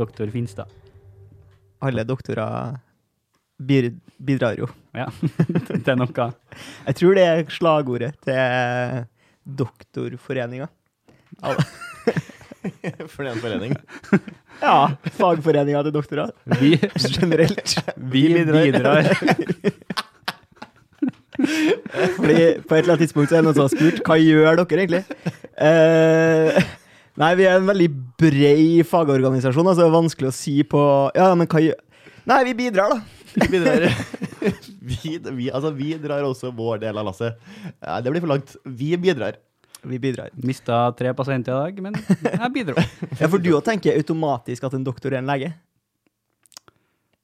doktor Finstad. Alle doktorer bir- bidrar jo. Ja, det er noe. Jeg tror det er slagordet til doktorforeninga. For det er en forening. Ja, fagforeninga til doktorer. Vi, Generelt. vi bidrar. Fordi på et eller annet tidspunkt så er det noen som har spurt hva gjør dere egentlig? Eh, nei, vi er en veldig brei fagorganisasjon, altså det er vanskelig å si på Ja, men hva gjør Nei, vi bidrar, da. Vi bidrar. vi, vi, altså, vi drar også vår del av lasset. Ja, det blir for langt. Vi bidrar. Vi bidrar. Mista tre pasienter i dag, men jeg bidro. Ja, For du òg tenker automatisk at en doktor er en lege?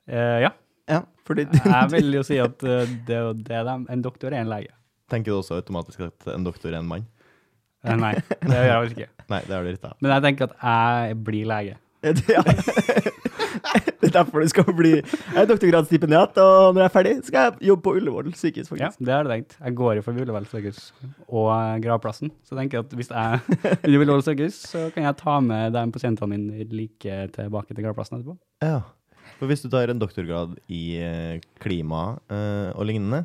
Eh, ja, Ja, fordi jeg vil jo si at eh, det, det er dem. en doktor er en lege. Tenker du også automatisk at en doktor er en mann? Eh, nei, det gjør jeg ikke. Nei, det har du av. Men jeg tenker at jeg blir lege. ja. Det er derfor du skal bli doktorgradsstipendiat, og når jeg er ferdig, skal jeg jobbe på Ullevål sykehus, Ja, det har jeg tenkt. Jeg går jo for Ullevål sykehus og eh, gravplassen. Så jeg tenker at hvis jeg vil Ullevål sykehus, så kan jeg ta med de pasientene mine like tilbake til gravplassen etterpå. Ja. For hvis du tar en doktorgrad i eh, klima eh, og lignende,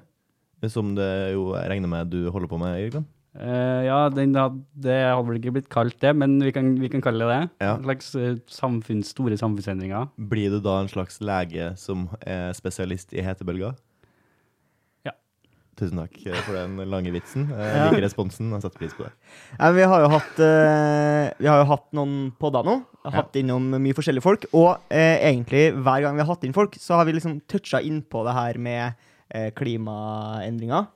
som det jo regner med du holder på med, Jørgen, Eh, ja, den, had- det hadde vel ikke blitt kalt det, men vi kan, vi kan kalle det det. Ja. En slags eh, samfunns, store samfunnsendringer. blir du da en slags lege som er spesialist i hetebølger? Ja. Tusen takk eh, for den lange vitsen. Jeg liker responsen. Jeg setter pris på det. Ja, vi har jo hatt eh, Vi har jo hatt noen podder nå. Ja. Hatt innom mye forskjellige folk. Og eh, egentlig, hver gang vi har hatt inn folk, så har vi liksom toucha innpå det her med eh, klimaendringer.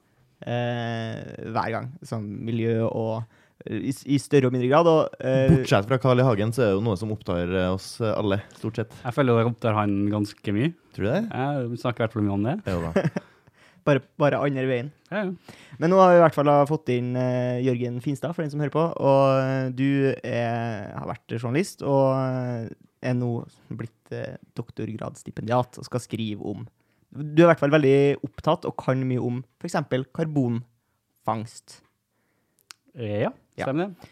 Eh, hver gang. Sånn miljø og eh, i, i større og mindre grad. Og, eh, Bortsett fra Carl I. Hagen, så er det jo noe som opptar oss alle, stort sett. Jeg føler det opptar han ganske mye. Tror du det? Jeg snakker i hvert fall mye om det. Jo da. bare, bare andre veien. Ja, ja. Men nå har vi i hvert fall fått inn uh, Jørgen Finstad, for den som hører på. Og du er, har vært journalist og er nå blitt uh, doktorgradsstipendiat og skal skrive om Du er i hvert fall veldig opptatt og kan mye om f.eks. karbonfangst. Ja, Ja. stemmer det.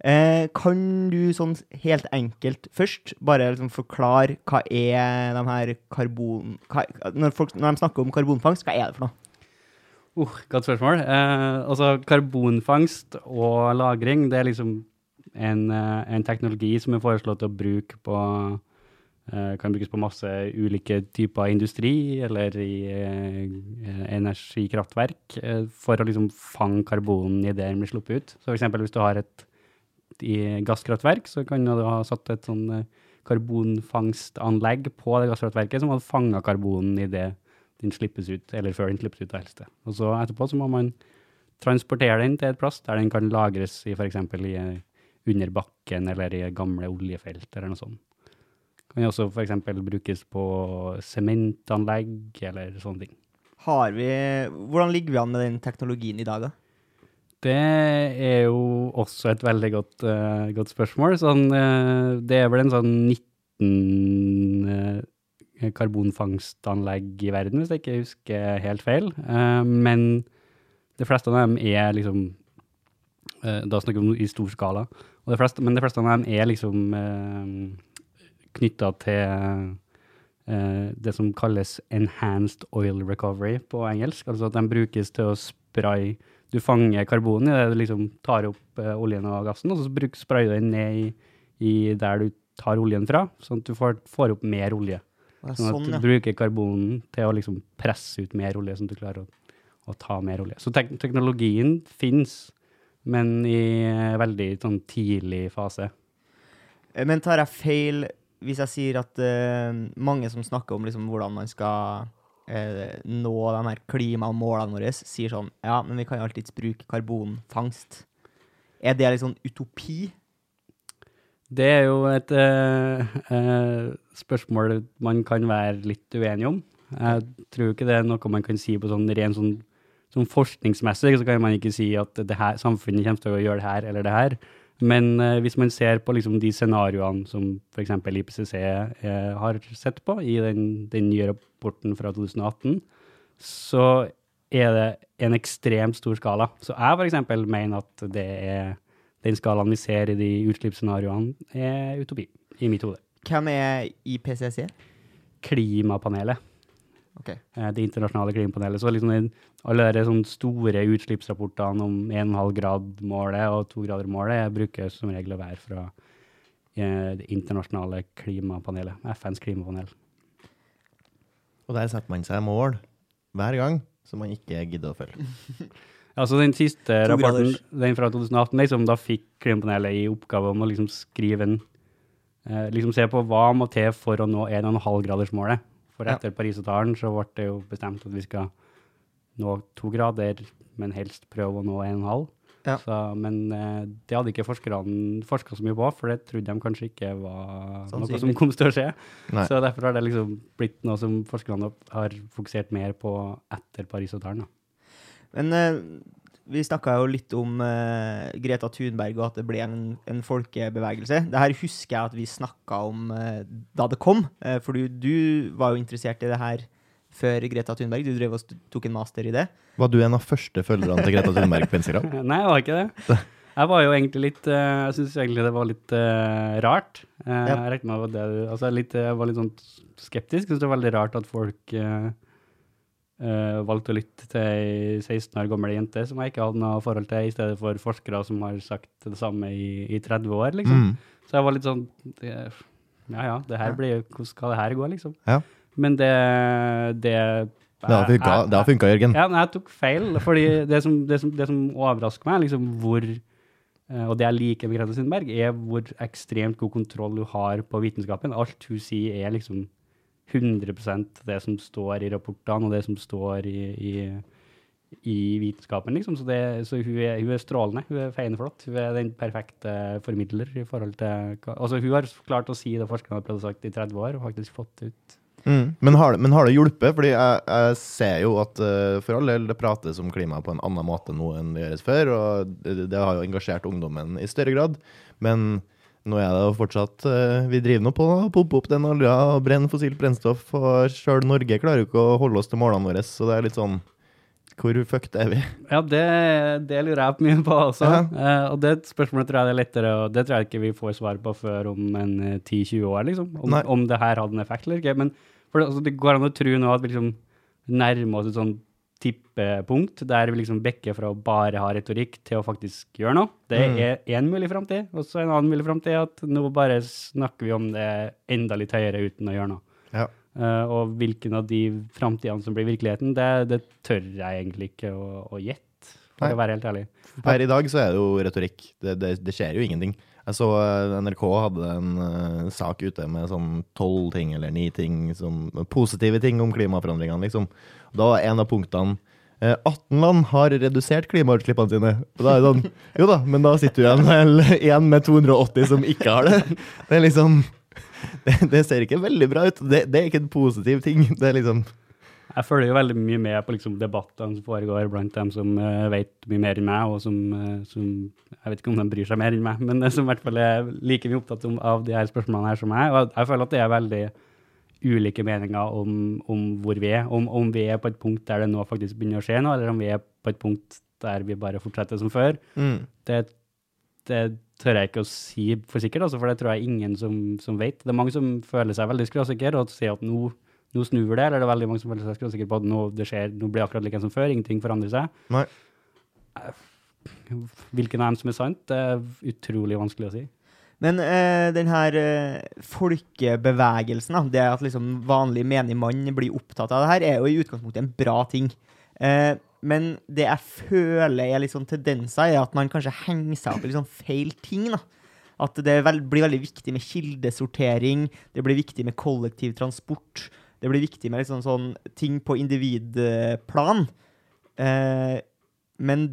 Eh, kan du sånn helt enkelt først bare liksom forklare hva er de her karbon... Hva, når, folk, når de snakker om karbonfangst, hva er det for noe? Uh, godt spørsmål. Eh, altså, karbonfangst og -lagring det er liksom en, eh, en teknologi som er foreslått å bruke på Kan brukes på masse ulike typer industri eller i eh, energikraftverk eh, for å liksom fange karbonen i det den blir sluppet ut. Så eksempel hvis du har et gasskraftverk, så kan du ha satt et sånn eh, karbonfangstanlegg på det gasskraftverket som hadde fanga karbonen i det den slippes ut, eller før den slippes ut av helste. Og så etterpå så må man transportere den til et plass der den kan lagres i f.eks. eh, under bakken eller i gamle oljefelt eller noe sånt. Kan jo også f.eks. brukes på sementanlegg eller sånne ting. Har vi, hvordan ligger vi an med den teknologien i dag, da? Det er jo også et veldig godt, uh, godt spørsmål. Sånn, uh, det er vel en sånn 19 uh, karbonfangstanlegg i verden, hvis jeg ikke husker helt feil. Eh, men de fleste av dem er liksom eh, Da snakker vi om i stor skala. De fleste, men de fleste av dem er liksom knytta til eh, det som kalles enhanced oil recovery på engelsk. Altså at de brukes til å spraye Du fanger karbon i det du liksom tar opp eh, oljen og gassen, og så bruk, sprayer du den ned i, i der du tar oljen fra, sånn at du får, får opp mer olje. Sånn, Sånn at Sånn, du ja. bruker karbonen til å liksom presse ut mer olje, sånn at du klarer å, å ta mer olje. Så tek teknologien finnes, men i eh, veldig sånn tidlig fase. Men tar jeg feil hvis jeg sier at uh, mange som snakker om liksom, hvordan man skal uh, nå de her klimamålene våre, sier sånn Ja, men vi kan jo alltids bruke karbonfangst. Er det sånn utopi? Det er jo et uh, spørsmål man kan være litt uenig om. Jeg tror ikke det er noe man kan si på sånn ren sånn, sånn forskningsmessig, så kan man ikke si at her, samfunnet kommer til å gjøre det her eller det her. Men eh, hvis man ser på liksom de scenarioene som f.eks. IPCC eh, har sett på i den, den nye rapporten fra 2018, så er det en ekstremt stor skala. Så jeg f.eks. mener at det er den skalaen vi ser i de utslippsscenarioene, er utopi, i mitt hode. Hvem er IPCC? Klimapanelet. Ok. eh, Det internasjonale klimapanelet. Så liksom alle de store utslippsrapportene om 1,5 grad-målet og 2-grader-målet bruker som regel å være fra eh, det internasjonale klimapanelet, FNs klimapanel. Og der setter man seg mål hver gang som man ikke gidder å følge. Altså den siste rapporten, den fra 2018, liksom, da fikk klimapanelet i oppgave om å liksom skrive en eh, liksom se på hva må til for å nå 1,5-gradersmålet. For Ja. etter Parisavtalen så ble det jo bestemt at vi skal nå to grader, men helst prøve å nå 1,5. Ja. Så, men eh, det hadde ikke forskerne forska så mye på, for det trodde de kanskje ikke var noe som kom til å skje. Nei. Så derfor har det liksom blitt noe som forskerne har fokusert mer på etter Parisavtalen. Men eh, vi snakka jo litt om uh, Greta Thunberg og at det ble en, en folkebevegelse. Det her husker jeg at vi snakka om uh, da det kom. Uh, for du, du var jo interessert i det her før Greta Thunberg. Du drev og tok en master i det. Var du en av første følgerne til Greta Thunberg på Instagram? Nei, jeg var ikke det. Jeg var jo egentlig litt Jeg syns egentlig det var litt rart. Ja. Jeg regner med at det altså litt, Jeg var litt sånn skeptisk. Jeg syns det er veldig rart at folk eh, valgte å lytte til ei 16 år gammel jente som jeg ikke hadde noe forhold til, i stedet for forskere som har sagt det samme i, i 30 år, liksom. Mm. Så jeg var litt sånn Ja ja, det her blir Hvordan skal det her gå, liksom? Ja. Men det Det, Det har funka, jeg- det har funka Jørgen. ja, men jeg tok feil, fordi det som, det som, det som overrasker meg, liksom hvor eh, Og det jeg liker med Greta Sundberg, er hvor ekstremt god kontroll hun har på vitenskapen. Alt hun sier, er liksom 100% det som står i rapportene, og det som står i, i, i vitenskapen, liksom. Så, det, så hun, er, hun er strålende. Hun er feien flott. Hun er den perfekte formidler i forhold til Altså, hun har klart å si det forskerne har prøvd å sagt i 30 år, og faktisk fått ut. Mm. Men, har, men har det hjulpet? Fordi jeg, jeg ser jo at uh, for all del det prates om klima på en annen måte nå enn det gjøres før, og det, det har jo engasjert ungdommen i større grad. Men nå er det jo fortsatt eh, Vi driver nå på å pumpe opp den olja og brenne fossilt brennstoff, og sjøl Norge klarer jo ikke å holde oss til målene våre, så det er litt sånn Hvor fucked er vi? Ja, det, det lurer jeg mye på også. Ja. Eh, og det spørsmålet tror jeg det er lettere, og det tror jeg ikke vi får svar på før om en eh, 10-20 år, liksom. Om, om det her hadde en effekt eller ikke. Men for det, altså, det går an å tro nå at vi liksom nærmer oss et sånn tippepunkt der vi liksom bekker fra å bare ha retorikk til å faktisk gjøre noe. Det Mm. er én mulig framtid, og så en annen mulig framtid at nå bare snakker vi om det enda litt høyere uten å gjøre noe. Ja. Uh, og hvilken av de framtidene som blir virkeligheten, det, det tør jeg egentlig ikke å, å gjette, for Nei. å være helt ærlig. Per i dag så er det jo retorikk. Det, det, det skjer jo ingenting. Jeg så eh, NRK hadde en eh, sak ute med sånn tolv ting eller ni ting, som, positive ting om klimaforandringene, liksom. Da var en av punktene eh, 18 land har redusert klimautslippene sine. Og da er det sånn Jo da, men da sitter du igjen med en med 280 som ikke har det. Det er liksom Det, det ser ikke veldig bra ut. Det, det er ikke en positiv ting. Det er liksom Jeg følger jo veldig mye med på liksom, debattene som foregår blant dem som uh, vet mye mer enn meg, og som, uh, som Jeg vet ikke om de bryr seg mer enn meg, men uh, som i hvert fall er like mye opptatt om, av de her spørsmålene her som meg. Og jeg føler at det er veldig ulike meninger om, om hvor vi er. Om, om vi er på et punkt der det nå faktisk begynner å skje noe, eller om vi er på et punkt der vi bare fortsetter som før. mm. Det, det tør jeg ikke å si for sikkert, altså, for det tror jeg ingen som, som vet. Det er mange som føler seg veldig skråsikre og sier at nå, nå snur det, eller det er veldig mange som føler seg skråsikre på at nå, det skjer, nå blir det akkurat like som før, ingenting forandrer seg. Nei. Hvilken av dem som er sant, det er utrolig vanskelig å si. Men eh, den her eh, folkebevegelsen, da, det at liksom vanlig menig mann blir opptatt av det her, er jo i utgangspunktet en bra ting. Uh, men det jeg føler er litt sånn tendenser, er at man kanskje henger seg opp i litt sånn feil ting. da. At det vel, blir veldig viktig med kildesortering, det blir viktig med kollektiv transport. Det blir viktig med liksom sånn ting på individplan. Eh, men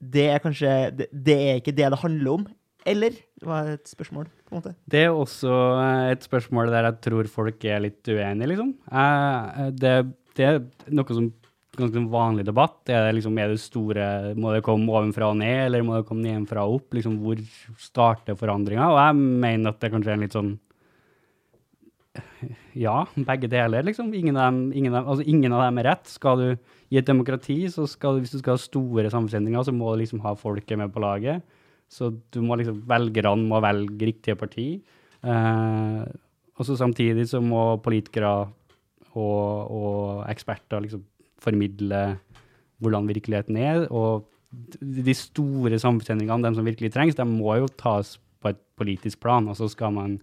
det er kanskje det, det er ikke det det handler om. Eller? Det var et spørsmål, på en måte. Det er også eh, et spørsmål der jeg tror folk er litt uenige, liksom. Eh, Det, det er noe som ganske vanlig debatt. Er det liksom, er det store, må det komme ovenfra og ned, eller må det komme nedenfra og opp? Liksom, hvor starter forandringa? Og jeg mener at det kanskje er en litt sånn ja, begge deler, liksom. Ingen av, dem, ingen, av, altså, ingen av dem er rett. Skal du I et demokrati, så skal du, hvis du skal ha store samfunnsendringer, så må du liksom ha folket med på laget. Så du må liksom, velgerne må velge riktige parti. Eh, og så samtidig så må politikere og, og eksperter liksom formidle hvordan virkeligheten er. Og de store samfunnsendringene, de som virkelig trengs, de må jo tas på et politisk plan. Og så skal man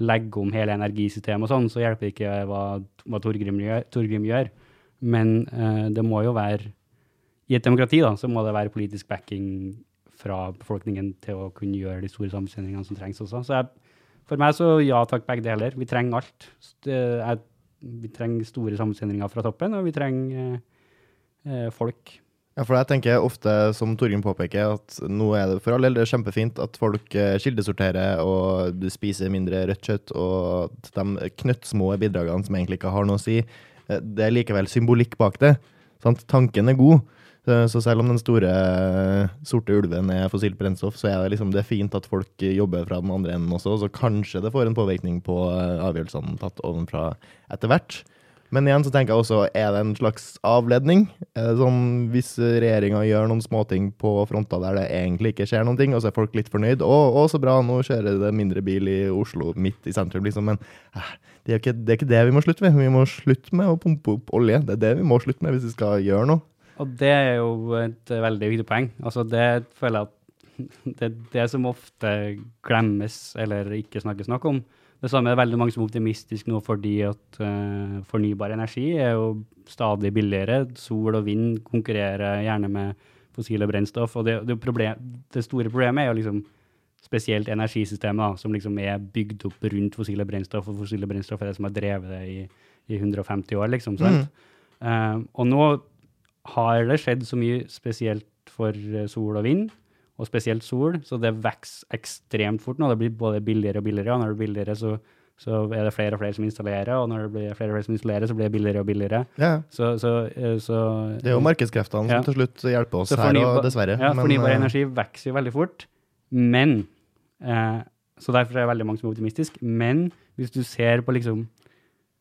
legge om hele energisystemet og sånn, så hjelper det ikke hva, hva Torgrim, gjør, Torgrim gjør. Men eh, det må jo være I et demokrati da, så må det være politisk backing fra befolkningen til å kunne gjøre de store samfunnsendringene som trengs også. Så jeg, for meg så ja takk, begge deler. Vi trenger alt. Det, jeg, vi trenger store samfunnsendringer fra toppen, og vi trenger eh, eh, folk. Ja, for jeg tenker ofte, som Torgrim påpeker, at nå er det for all del kjempefint at folk eh, kildesorterer og spiser mindre rødt kjøtt, og at de knøttsmå bidragene som egentlig ikke har noe å si, eh, det er likevel symbolikk bak det. Sant? Tanken er god. Så- Så selv om den store eh, sorte ulven er fossilt brennstoff, så er det liksom det er fint at folk jobber fra den andre enden også, så kanskje det får en påvirkning på eh, avgjørelsene tatt ovenfra etter hvert. Men igjen så tenker jeg også, er det en slags avledning? Sånn, Hvis regjeringa gjør noen småting på fronter der det egentlig ikke skjer noen ting, og så er folk litt fornøyd Å, å så bra, nå kjører det mindre bil i Oslo, midt i sentrum, liksom. Men eh, det er ikke, det er ikke det vi må slutte med. Vi må slutte med å pumpe opp olje. Det er det vi må slutte med hvis vi skal gjøre noe. Og det er jo et veldig viktig poeng. Altså det føler jeg at det er det som ofte glemmes eller ikke snakkes nok om. Det samme er veldig mange som er optimistiske nå fordi at uh, fornybar energi er jo stadig billigere. Sol og vind konkurrerer gjerne med fossile brennstoff. Og det, det, problem, det store problemet er jo liksom spesielt energisystemet, som liksom er bygd opp rundt fossile brennstoff, og fossile brennstoff er det som har drevet det i, i 150 år, liksom. sant? Uh, og nå har det skjedd så mye spesielt for eh, sol og vind, og spesielt sol, så det vokser ekstremt fort nå. Det blir både billigere og billigere, og når det blir billigere, så, så er det flere og flere som installerer, og når det blir flere og flere som installerer, så blir det billigere og billigere. Ja, Så, så, eh, så Det er jo markedskreftene Ja. som til slutt hjelper oss her, og dessverre. Ja, Men, fornybar eh, energi vokser jo veldig fort, men eh, Så derfor er det veldig mange som er optimistiske. Men hvis du ser på liksom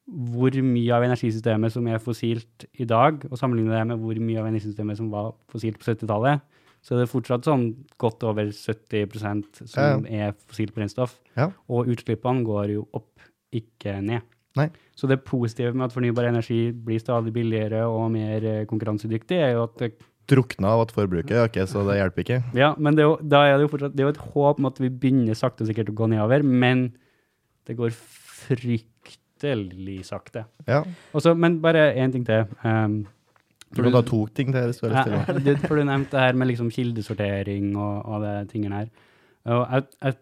hvor mye av energisystemet som er fossilt i dag, og sammenligner det med hvor mye av energisystemet som var fossilt på 70-tallet, så er det fortsatt sånn godt over 70% som er fossilt brennstoff. Ja. Og utslippene går jo opp, ikke ned. Nei. Så det positive med at fornybar energi blir stadig billigere og mer eh, konkurransedyktig, er jo at det drukna av at forbruket øker, så det hjelper ikke. ja, men det er jo, er det fortsatt det er jo et håp om at vi begynner sakte og sikkert å gå nedover, men det går fryktelig sakte. Ja. Også, men bare én ting til. Um, Du kan ta to ting til det du ja, det. du- for du nevnte det her med liksom kildesortering og, og de tingene her. Og jeg, jeg,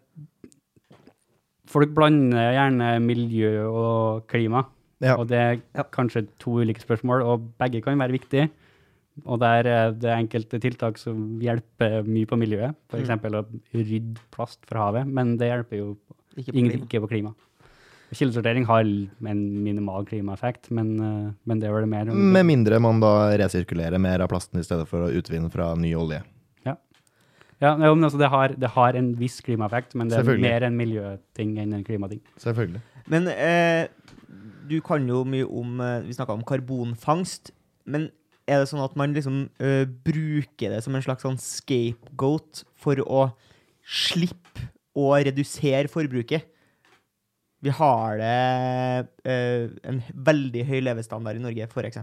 folk blander gjerne miljø og klima. Ja. Og det er kanskje to ulike spørsmål, og begge kan være viktige. Og der er det enkelte tiltak som hjelper mye på miljøet, f.eks. Mm. å rydde plast fra havet, men det hjelper jo Ikke på ingen, klima. ikke på klima. Kildesortering har en minimal klimaeffekt, men, eh, men det var det mer Med mindre man da resirkulerer mer av plasten i stedet for å utvinne fra ny olje. Ja, jo, men altså det har, det har en viss klimaeffekt, men det er mer en miljøting enn en klimating. Selvfølgelig. Men eh, du kan jo mye om eh, Vi snakka om karbonfangst. Men er det sånn at man liksom ø, bruker det som en slags sånn scapegoat for å slippe å redusere forbruket? Vi har det eh, en veldig høy levestandard i Norge, f.eks.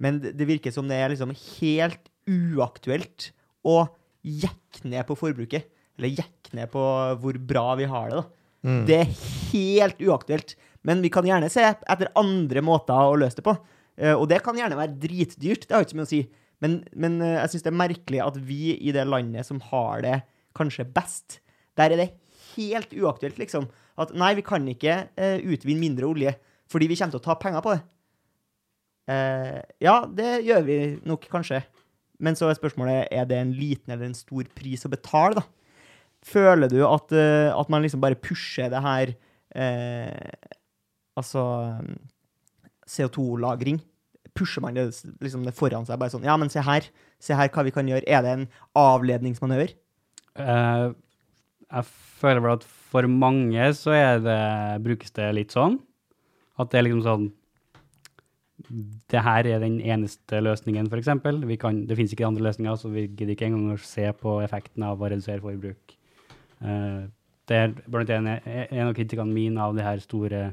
Men det, virker som det er liksom helt uaktuelt å jekke ned på forbruket. Eller jekke ned på hvor bra vi har det. da. Mm. Det er helt uaktuelt. Men vi kan gjerne se etter andre måter å løse det på. Eh, og det kan gjerne være dritdyrt, det har ikke så mye å si. Men, men eh, jeg syns det er merkelig at vi i det landet som har det kanskje best, der er det helt uaktuelt, liksom. At nei, vi kan ikke eh, utvinne mindre olje fordi vi kommer til å ta penger på det. Eh, ja, det gjør vi nok kanskje. Men så er spørsmålet er det en liten eller en stor pris å betale, da. Føler du at, eh, at man liksom bare pusher det her eh, Altså CO2-lagring? Pusher man det, liksom det foran seg? Bare sånn Ja, men se her. Se her hva vi kan gjøre. Er det en avledningsmanøver? Eh, jeg føler vel at for mange så det, brukes det litt sånn. At det er liksom sånn Det her er den eneste løsningen, f.eks. Det finnes ikke andre løsninger, så vi gidder ikke engang å se på effekten av å redusere forbruk. Uh, det er blant annet en av kritikkene mine av de her store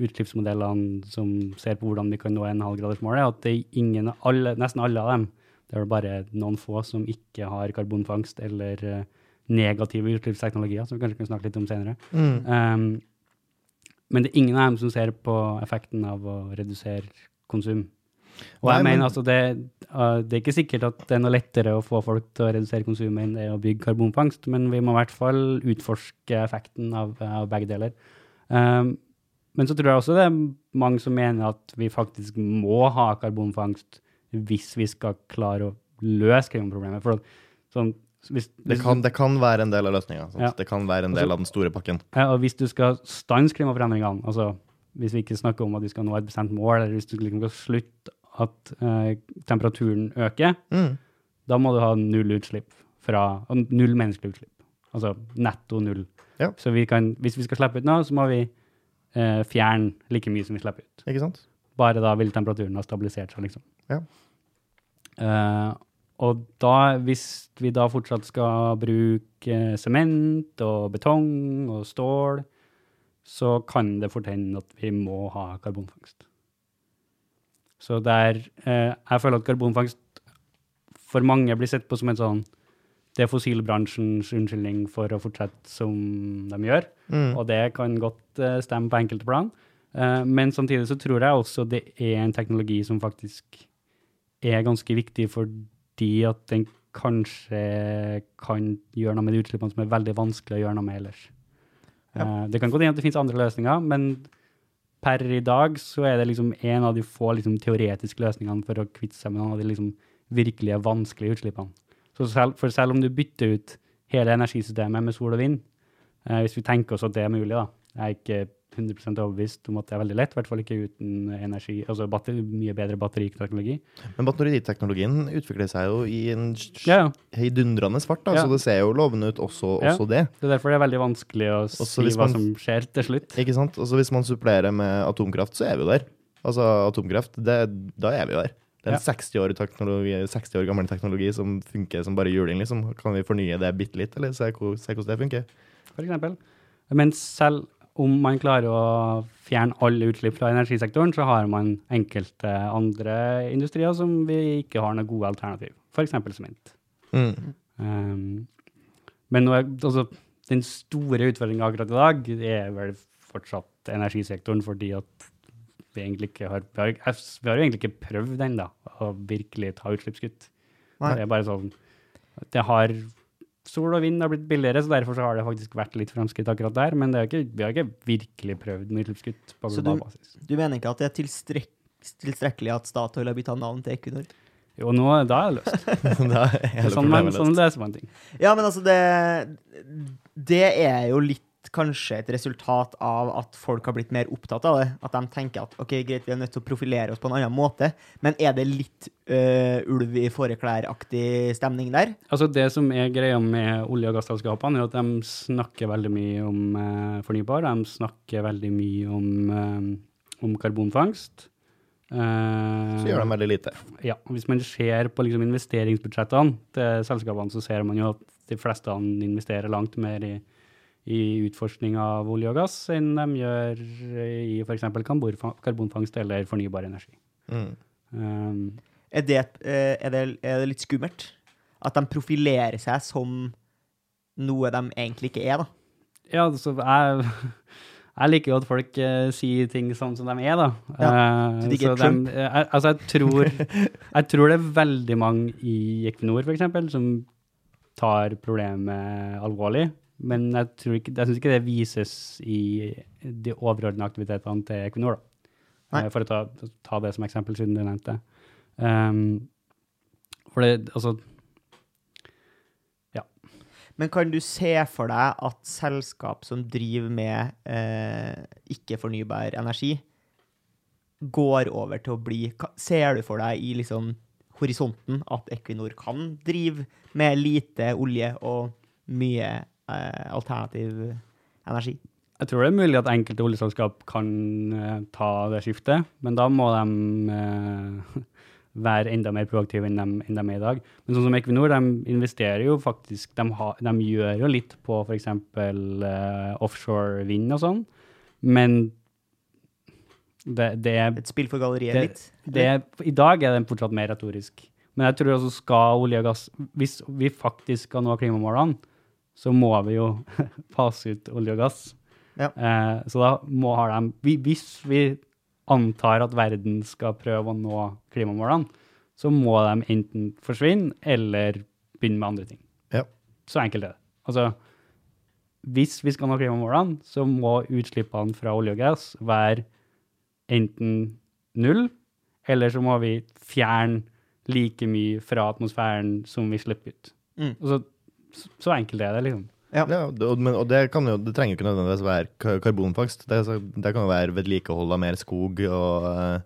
utslippsmodellene som ser på hvordan vi kan nå 1,5-gradersmålet, er at det er ingen, alle, nesten alle av dem, det er bare noen få som ikke har karbonfangst eller eh, negative utslippsteknologier, som vi kanskje kan snakke litt om senere. Mm. Um, men det er ingen av dem som ser på effekten av å redusere konsum. Og Nei, jeg men- mener altså det, uh, det er ikke sikkert at det er noe lettere å få folk til å redusere konsumet enn det er å bygge karbonfangst, men vi må i hvert fall utforske effekten av, av begge deler. Um, men så tror jeg også det er mange som mener at vi faktisk må ha karbonfangst hvis vi skal klare å løse klimaproblemet. For sånn, hvis, Det, kan, det kan være en del av løsninga. Ja. Det kan være en del av den store pakken. Ja, og hvis du skal stanse klimaforandringene, altså hvis vi ikke snakker om at vi skal nå et bestemt mål, eller hvis du liksom skal slutte at eh, temperaturen øker, Mm. da må du ha null utslipp fra, null menneskelig utslipp. Altså netto null. Ja. Så vi kan, hvis vi skal slippe ut nå, så må vi eh, fjerne like mye som vi slipper ut. Ikke sant? Bare da vil temperaturen ha stabilisert seg, liksom. Ja. Eh, og da, hvis vi da fortsatt skal bruke eh, sement og betong og stål, så kan det fort hende at vi må ha karbonfangst. Så der eh, Jeg føler at karbonfangst for mange blir sett på som en sånn Det er fossilbransjens unnskyldning for å fortsette som de gjør. Mm. Og det kan godt eh, stemme på enkelte plan. Eh, men samtidig så tror jeg også det er en teknologi som faktisk er ganske viktig fordi at den kanskje kan gjøre noe med de utslippene som er veldig vanskelig å gjøre noe med ellers. Eh, det kan godt hende at det finnes andre løsninger, men per i dag så er det liksom en av de få liksom, teoretiske løsningene for å kvitte seg med noen av de liksom, virkelige vanskelige utslippene. Så selv, for selv om du bytter ut hele energisystemet med sol og vind, uh, hvis vi tenker oss at det er mulig, da. Jeg er ikke 100 overbevist om at det er veldig lett, i hvert fall ikke uten energi, altså batteri, mye bedre batteriteknologi. Men batteriteknologien utvikler seg jo i en Ja, ja. heidundrende fart, Ja. så det ser jo lovende ut også, også det. Det er derfor det er veldig vanskelig å Også si hva man- som skjer til slutt. Ikke sant? Altså Hvis man supplerer med atomkraft, så er vi jo der. Altså atomkraft, det, da er vi jo der. Det er en 60, år teknologi, 60 år gammel teknologi som funker som bare juling. liksom. Kan vi fornye det bitte litt, eller se, se hvordan det funker? for eksempel. Men selv om man klarer å fjerne alle utslipp fra energisektoren, så har man enkelte andre industrier som vi ikke har noe gode alternativ. F.eks. sement. Mm. Um, men nå altså, den store utfordringa akkurat i dag er vel fortsatt energisektoren, fordi at vi egentlig ikke har Vi har, vi har jo egentlig ikke prøvd ennå å virkelig ta utslippskutt. Nei. Det er bare sånn Det har Sol og vind har blitt billigere, så derfor så har det faktisk vært litt framskritt akkurat der. Men det ikke, vi har ikke virkelig prøvd med utslippskutt på Så global du- basis. Du mener ikke at det er tilstrek tilstrekkelig at Statoil har bytta navn til Equinor? Jo, nå, da er det løst. da er hele sånn, man, løst. sånn leser man ting. Ja, men altså, det Det er jo litt kanskje et resultat av at folk har blitt mer opptatt av det. At de tenker at ok, greit, vi er nødt til å profilere oss på en annen måte. Men er det litt øh, ulv i fåreklær-aktig stemning der? Altså Det som er greia med olje- og gasselskapene, er at de snakker veldig mye om eh, fornybar. De snakker veldig mye om, eh, om karbonfangst. Eh, Så gjør de veldig lite. Ja, Hvis man ser på liksom, investeringsbudsjettene til selskapene, så ser man jo at de fleste investerer langt mer i, i utforskning av olje og gass enn de gjør i f.eks. karbonfangst eller fornybar energi. Mm. Um, Er det, øh, er det, er det litt skummelt? At de profilerer seg som noe de egentlig ikke er, da? Ja, altså, jeg, jeg liker jo at folk uh, sier ting sånn som de er, da. Ja, uh, så de jeg, altså, jeg tror, jeg tror det er veldig mange i Equinor, eksempel, som tar problemet alvorlig. Men jeg, tror ikke, jeg syns ikke det vises i de overordnede aktivitetene til Equinor, da. Eh, For å ta, ta det som eksempel, siden du nevnte. Um, for det, altså Men kan du se for deg at selskap som driver med eh, ikke-fornybar energi, går over til å bli Ser du for deg i liksom horisonten at Equinor kan drive med lite olje og mye alternativ energi? Jeg tror det er mulig at enkelte oljeselskap kan eh, ta det skiftet, men da må de eh, være enda mer proaktive enn de, enn de er i dag. Men sånn som Equinor, de investerer jo faktisk De, ha, de gjør jo litt på f.eks. Uh, offshore vind og sånn, men det, det er Et spill for galleriet, Det- litt. det I dag er den fortsatt mer retorisk. Men jeg tror også skal olje og gass Hvis vi faktisk skal nå klimamålene, så må vi jo fase ut olje og gass. Ja. Eh, så da må ha dem Hvis vi antar at verden skal prøve å nå klimamålene, så må de enten forsvinne eller begynne med andre ting. Ja. Så enkelt er det. Altså, hvis vi skal nå klimamålene, så må utslippene fra olje og gass være enten null, eller så må vi fjerne like mye fra atmosfæren som vi slipper ut. Mm. Altså, så, enkelt er det, liksom. Ja. Ja, og- men, og det, kan jo, det trenger jo ikke nødvendigvis være ka- karbonfangst. Det, det kan jo være vedlikehold av mer skog og, eh,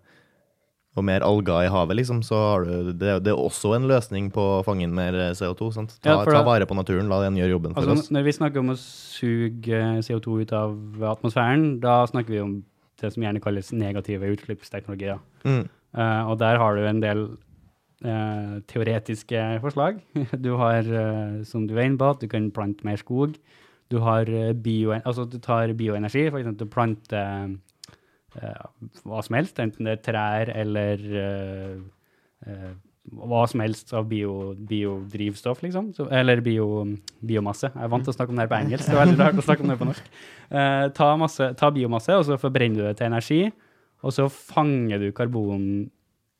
og mer alger i havet, liksom. Så har du, det, det er også en løsning på å fange inn mer CO2. Sant? Ta, Ja, ta vare på naturen, la den gjøre jobben for Altså, oss. når vi snakker om å suge eh, CO2 ut av atmosfæren, da snakker vi om det som gjerne kalles negative utslippsteknologier. Mm. Uh, og der har du en del eh, teoretiske forslag. Du har, eh, som du er inne på, at du kan plante mer skog. Du har eh, bio, altså du tar bioenergi, f.eks. du planter hva som helst, enten det er trær eller hva som helst av bio, biodrivstoff, liksom. Så, eller bio, biomasse. Jeg er vant til å snakke om det her på engelsk. Det er veldig rart å snakke om det på norsk. Eh, ta, masse, ta biomasse, og så forbrenner du det til energi. Og så fanger du karbon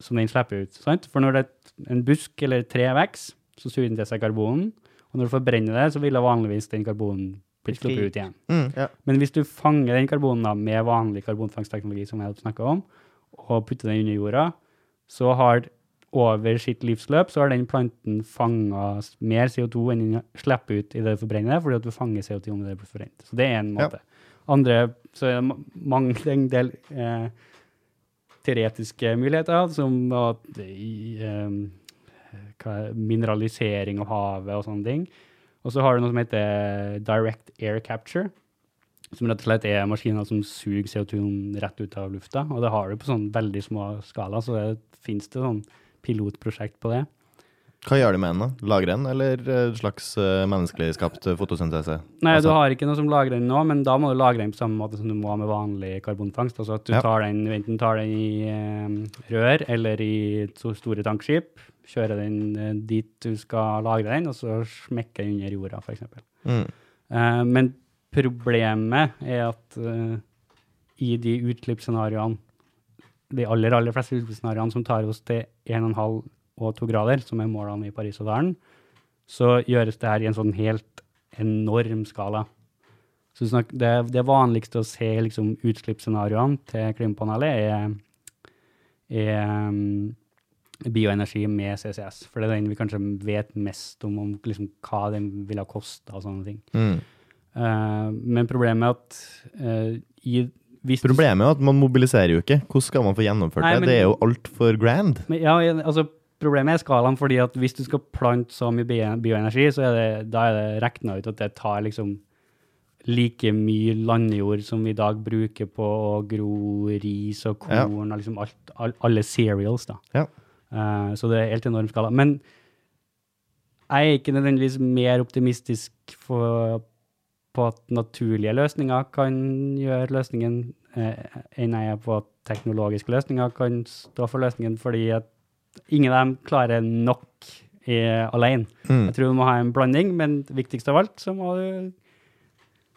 som den slipper ut. Sant? For når det er en busk eller et tre vokser, så suger den til seg karbonen. Og når du forbrenner det, så vil det vanligvis den karbonen bli sluppet ut igjen. Mm. Men hvis du fanger den karbonen da, med vanlig karbonfangstteknologi, som jeg snakka om, og putter den under jorda, så har over sitt livsløp så har den planten fanga mer CO2 enn den slipper ut i det forbrennede, forbrenner, fordi at du fanger CO2 om det blir forbrent. Så det er en Ja. måte. Andre, så er det mange en del eh, teoretiske muligheter, som at i, eh, er- mineralisering av havet og sånne ting. Og så har du noe som heter direct air capture, som rett og slett er maskiner som suger CO2 rett ut av lufta. Og det har du på sånn veldig små skala, så det finnes det sånn pilotprosjekt på det. Hva gjør de med den? da? Lagrer den, eller et slags eh, menneskelig skapt fotosyntese? Nei, Altså- du har ikke noe som lagrer den nå, men da må du lagre den på samme måte som du må med vanlig karbonfangst. Altså at du Ja. tar den, enten tar den i eh, rør eller i så store tankskip, kjører den eh, dit du skal lagre den, og så smekker den under jorda, f.eks. Mm. Eh, men problemet er at eh, i de utslippsscenarioene, de aller, aller fleste utslippsscenarioene som tar oss til 1,5 og to grader, som er målene i Parisavtalen, så gjøres det her i en sånn helt enorm skala. Så det, det vanligste å se liksom, utslippsscenarioene til klimapanelet er, er um, bioenergi med CCS, for det er den vi kanskje vet mest om, om liksom, hva den ville ha kosta og sånne ting. Mm. Uh, men problemet er at uh, i Problemet er at man mobiliserer jo ikke. Hvordan skal man få gjennomført Nei, det? Det er jo altfor grand. Men, ja, altså, problemet er skalaen, fordi at hvis du skal plante så mye bioenergi, så er det, da er det regna ut at det tar liksom like mye landjord som vi i dag bruker på å gro ris og Ja. korn og liksom alt, all, alle cereals. da. Ja. Uh, så det er helt enorm skala. Men jeg er ikke nødvendigvis mer optimistisk for, på at naturlige løsninger kan gjøre løsningen, eh, enn jeg er på at teknologiske løsninger kan stå for løsningen, fordi at ingen av dem klarer nok eh, alene. Mm. Jeg tror du må ha en blanding, men viktigst av alt så må du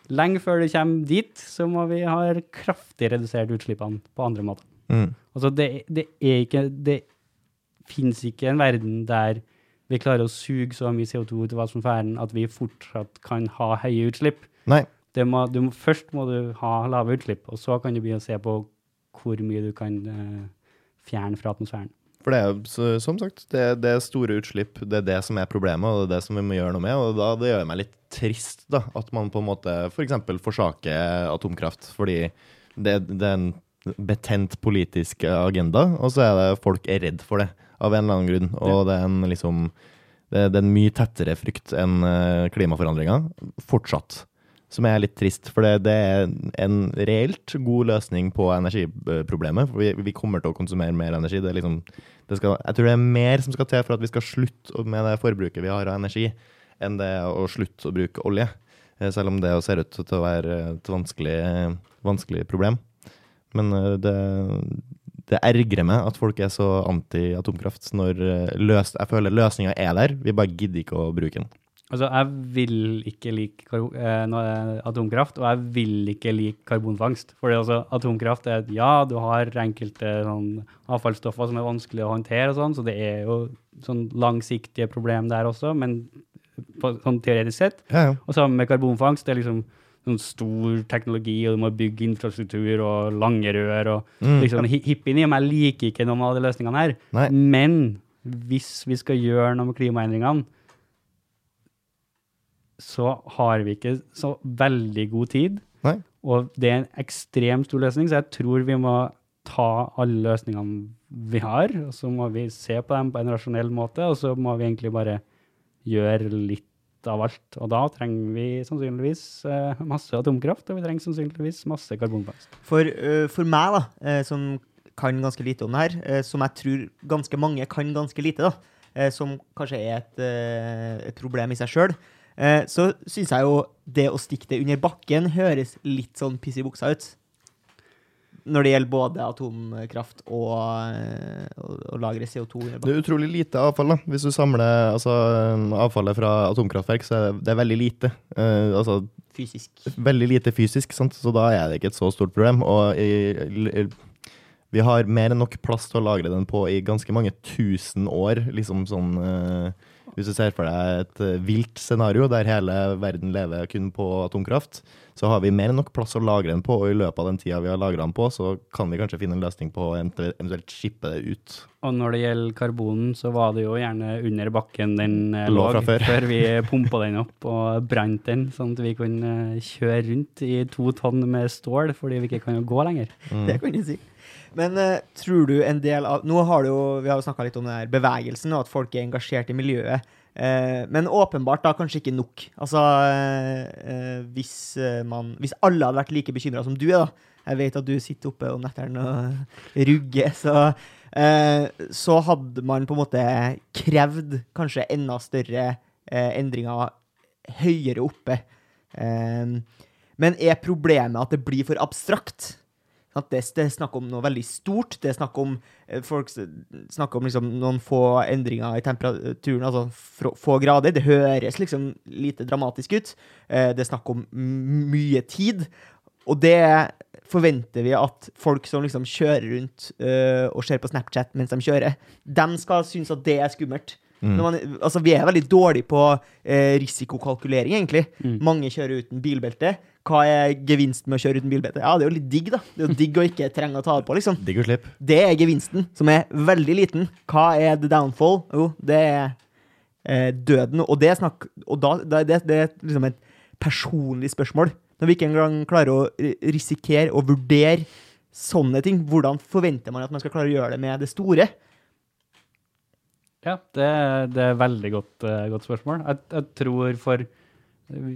Lenge før du kommer dit, så må vi ha kraftig redusert utslippene på andre måter. Mm. Altså, det, det er ikke Det fins ikke en verden der vi klarer å suge så mye CO2 ut av atmosfæren at vi fortsatt kan ha høye utslipp. Nei. Det må, du må, først må du ha lave utslipp, og så kan du begynne å se på hvor mye du kan uh, fjerne fra atmosfæren. For det er jo, som sagt, det, det er store utslipp. Det er det som er problemet, og det er det som vi må gjøre noe med. Og da, det gjør meg litt trist, da, at man på en måte f.eks. For forsaker atomkraft. Fordi det, det er en betent politisk agenda, og så er det folk er redd for det av en eller annen grunn. Og det er en liksom det, det er en mye tettere frykt enn eh, klimaforandringer. Fortsatt. Som er litt trist, for det, det er en reelt god løsning på energiproblemet. For vi, vi kommer til å konsumere mer energi. Det er liksom, skal, jeg tror det er mer som skal til for at vi skal slutte med det forbruket vi har av energi, enn det å slutte å bruke olje. Eh, Selv om det ser ut til å være et vanskelig, vanskelig problem. Men eh, det, det ergrer meg at folk er så anti-atomkraft når eh, løs, jeg føler løsninga er der, vi bare gidder ikke å bruke den. Altså, jeg vil ikke like eh, atomkraft, og jeg vil ikke like karbonfangst. For altså, atomkraft er at ja, du har enkelte sånn, avfallsstoffer som er vanskelig å håndtere, og sånn, så det er jo sånn langsiktige problem der også, men på, sånn teoretisk sett. Ja, ja. Og sammen med karbonfangst, det er liksom sånn stor teknologi, og du må bygge infrastruktur og lange rør. og Mm. liksom, hi- Hippien i meg liker ikke noen av de løsningene her. Nei. Men hvis vi skal gjøre noe med klimaendringene, så har vi ikke så veldig god tid. Nei. Og det er en ekstremt stor løsning, så jeg tror vi må ta alle løsningene vi har, og så må vi se på dem på en rasjonell måte, og så må vi egentlig bare gjøre litt av alt. Og da trenger vi sannsynligvis eh, masse atomkraft, og vi trenger sannsynligvis masse karbonfangst. For, uh, for meg, da, eh, som kan ganske lite om det her, eh, som jeg tror ganske mange kan ganske lite, da, eh, som kanskje er et, eh, et problem i seg sjøl, så syns jeg jo det å stikke det under bakken høres litt sånn piss i buksa ut. Når det gjelder både atomkraft og, eh, og, og lagre CO2 under Det er utrolig lite avfall. da. Hvis du samler altså, avfallet fra atomkraftverk, så er det, veldig lite. Uh, altså, Fysisk. veldig lite fysisk, sant? så da er det ikke et så stort problem. Og i, i, vi har mer enn nok plass til å lagre den på i ganske mange tusen år. liksom sånn... eh, hvis du ser for deg et eh, vilt scenario der hele verden lever kun på atomkraft, så har vi mer enn nok plass å lagre den på, og i løpet av den tida vi har lagra den på, så kan vi kanskje finne en løsning på å eventuelt shippe det ut. Og når det gjelder karbonen, så var det jo gjerne under bakken den eh, Lå lå, fra før. vi pumpa den opp og brant den, sånn at vi kunne eh, kjøre rundt i to tonn med stål fordi vi ikke kan jo gå lenger. Det kan du si. Men uh, tror du en del av Nå har du jo, vi har jo snakka litt om den her bevegelsen, og at folk er engasjert i miljøet. Uh, men åpenbart da kanskje ikke nok. Altså, uh, hvis, man, hvis alle hadde vært like bekymra som du er, da. Jeg vet at du sitter oppe om nettene og rugger, så Så hadde man på en måte krevd kanskje enda større endringer høyere oppe. Men er problemet at det blir for abstrakt? At det, det er snakk om noe veldig stort. Det er snakk om eh, folk snakker om liksom noen få endringer i temperaturen, altså få grader. Det høres liksom lite dramatisk ut. Eh, Det er snakk om mye tid. Og det forventer vi at folk som liksom kjører rundt eh, og ser på Snapchat mens de kjører, de skal synes at det er skummelt. Når man, altså, vi er veldig dårlige på eh, risikokalkulering, egentlig. Mm. Mange kjører uten bilbelte. Hva er gevinsten med å kjøre uten bilbelte? Ja, det er jo litt digg, da. Det er jo digg å ikke trenge å ta det på, liksom. Digg å slippe. Det er gevinsten, som er veldig liten. Hva er the downfall? Jo, det er eh, døden. Og det er snakk Og da, det, det er liksom et personlig spørsmål. Når vi ikke engang klarer å risikere og vurdere sånne ting, hvordan forventer man at man skal klare å gjøre det med det store? Ja, det, det er veldig godt, eh, godt spørsmål. Jeg, jeg tror for eh,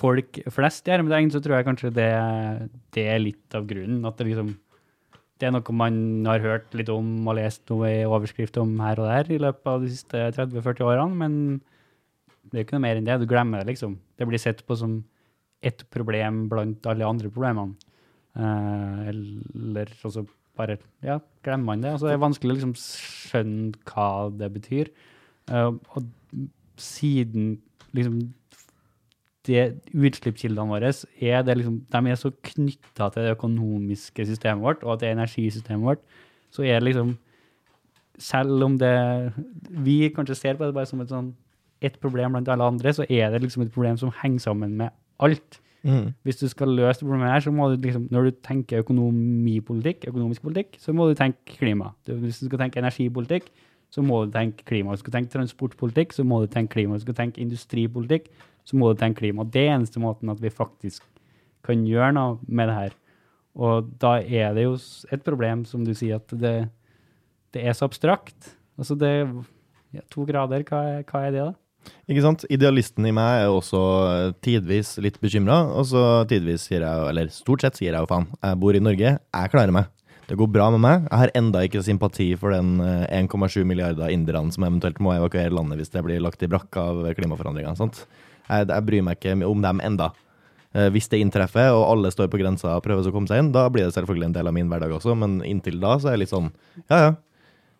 folk flest i hermetegn, så tror jeg kanskje det, det er litt av grunnen. At det liksom det er noe man har hørt litt om og lest noe i overskrift om her og der i løpet av de siste 30-40 årene, men det er ikke noe mer enn det. Du glemmer det, liksom. Det blir sett på som ett problem blant alle andre problemene. Eh, eller også bare ja, glemmer man det. Altså, det er vanskelig å liksom skjønne hva det betyr. Eh, og siden liksom utslippskildene våre er, det liksom, de er så knytta til det økonomiske systemet vårt og til energisystemet vårt, så er det liksom Selv om det Vi kanskje ser på det bare som et sånn et problem blant alle andre, så er det liksom et problem som henger sammen med alt. Mm. Hvis du skal løse det problemet her, så må du liksom, når du tenker økonomipolitikk, økonomisk politikk, så må du tenke klima. Hvis du skal tenke energipolitikk, så må du tenke klima. Hvis du skal tenke transportpolitikk, så må du tenke klima. Hvis du skal tenke industripolitikk, så må du tenke klima. Det er eneste måten at vi faktisk kan gjøre noe med det her. Og da er det jo et problem, som du sier, at det, det er så abstrakt. Altså det ja, To grader, hva er, hva er det, da? Ikke sant? Idealisten i meg er også eh, tidvis litt bekymra, og så tidvis sier jeg, eller stort sett sier jeg jo faen, jeg bor i Norge, jeg klarer meg. Det går bra med meg. Jeg har enda ikke sympati for den eh, 1,7 milliarder inderne som eventuelt må evakuere landet hvis det blir lagt i brakk av klimaforandringene. sant? Jeg, jeg bryr meg ikke om dem enda. Eh, Hvis det inntreffer, og alle står på grensa og prøver å komme seg inn, da blir det selvfølgelig en del av min hverdag også, men inntil da så er jeg litt sånn, ja ja.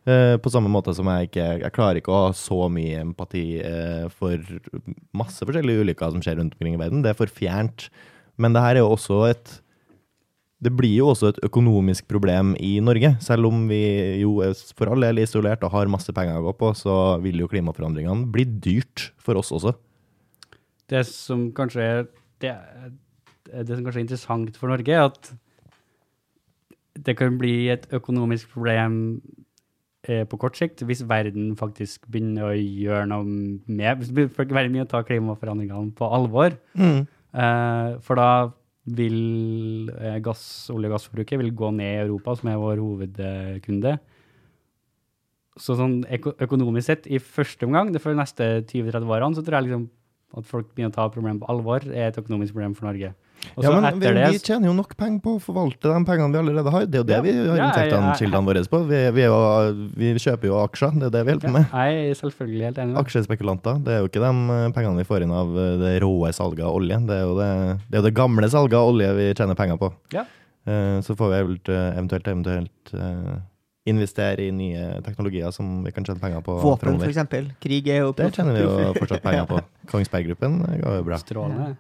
Eh, På samme måte som jeg ikke Jeg klarer ikke å ha så mye empati eh, for masse forskjellige ulykker som skjer rundt omkring i verden. Det er for fjernt. Men det her er jo også et Det blir jo også et økonomisk problem i Norge. Selv om vi jo er for all del isolert og har masse penger å gå på, så vil jo klimaforandringene bli dyrt for oss også. Det som kanskje er det, det som kanskje er interessant for Norge, er at det kan bli et økonomisk problem eh, på kort sikt hvis verden faktisk begynner å gjøre noe med Hvis verden mye å ta klimaforandringene på alvor. Eh, for da vil eh, gass, olje- og gassforbruket vil gå ned i Europa, som er vår hovedkunde. Så sånn økonomisk sett, i første omgang, det for de neste 20-30 årene, så tror jeg liksom at folk begynner å ta problemet på alvor, er et økonomisk problem for Norge. Også Ja, men vi, det vi tjener jo nok penger på å forvalte de pengene vi allerede har. Det er jo det Ja. vi har inntektene, kildene våre på. Vi, vi, jo, vi kjøper jo aksjer, det er det vi holder på med. Jeg er selvfølgelig helt enig. Aksjespekulanter. Det er jo ikke de eh, pengene vi får inn av eh, det råe salget av olje. Det er jo det, det, er jo det gamle salget av olje vi tjener penger på. Ja. Eh, Så får vi eventuelt, eventuelt, eventuelt investere i nye teknologier som vi kan tjene penger på Våpen, f.eks. Krig er jo Det tjener vi jo fortsatt penger på. Kongsberg-gruppen det går jo bra. Strålende.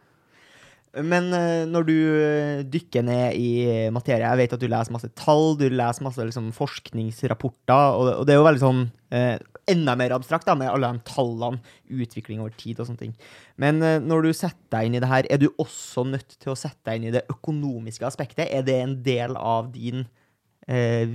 Men eh, når du eh, dykker ned i materie Jeg vet at du leser masse tall, du leser masse liksom, forskningsrapporter, og, det er jo veldig sånn eh, enda mer abstrakt da, med alle de tallene, utvikling over tid og sånne ting. Men eh, når du setter deg inn i det her, er du også nødt til å sette deg inn i det økonomiske aspektet? Er det en del av din eh,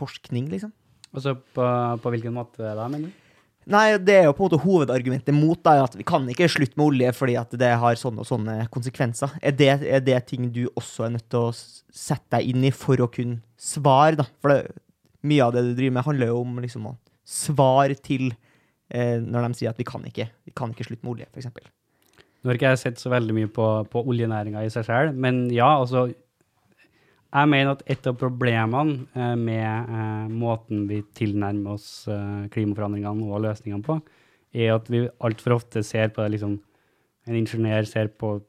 forskning, liksom? Altså på, på hvilken måte da, mener du? Nei, det er jo på en måte hovedargumentet mot da, at vi kan ikke slutte med olje fordi at det har sånne og sånne konsekvenser. Er det, er det ting du også er nødt til å sette deg inn i for å kunne svare, da? For det, mye av det du driver med, handler jo om liksom å svare til eh, når de sier at vi kan ikke, vi kan ikke slutte med olje, f.eks. Nå har ikke jeg sett så veldig mye på, på oljenæringa i seg selv, men ja, altså Jeg mener at et av problemene eh, med eh, måten vi tilnærmer oss eh, klimaforandringene og løsningene på, er at vi altfor ofte ser på det liksom En ingeniør ser på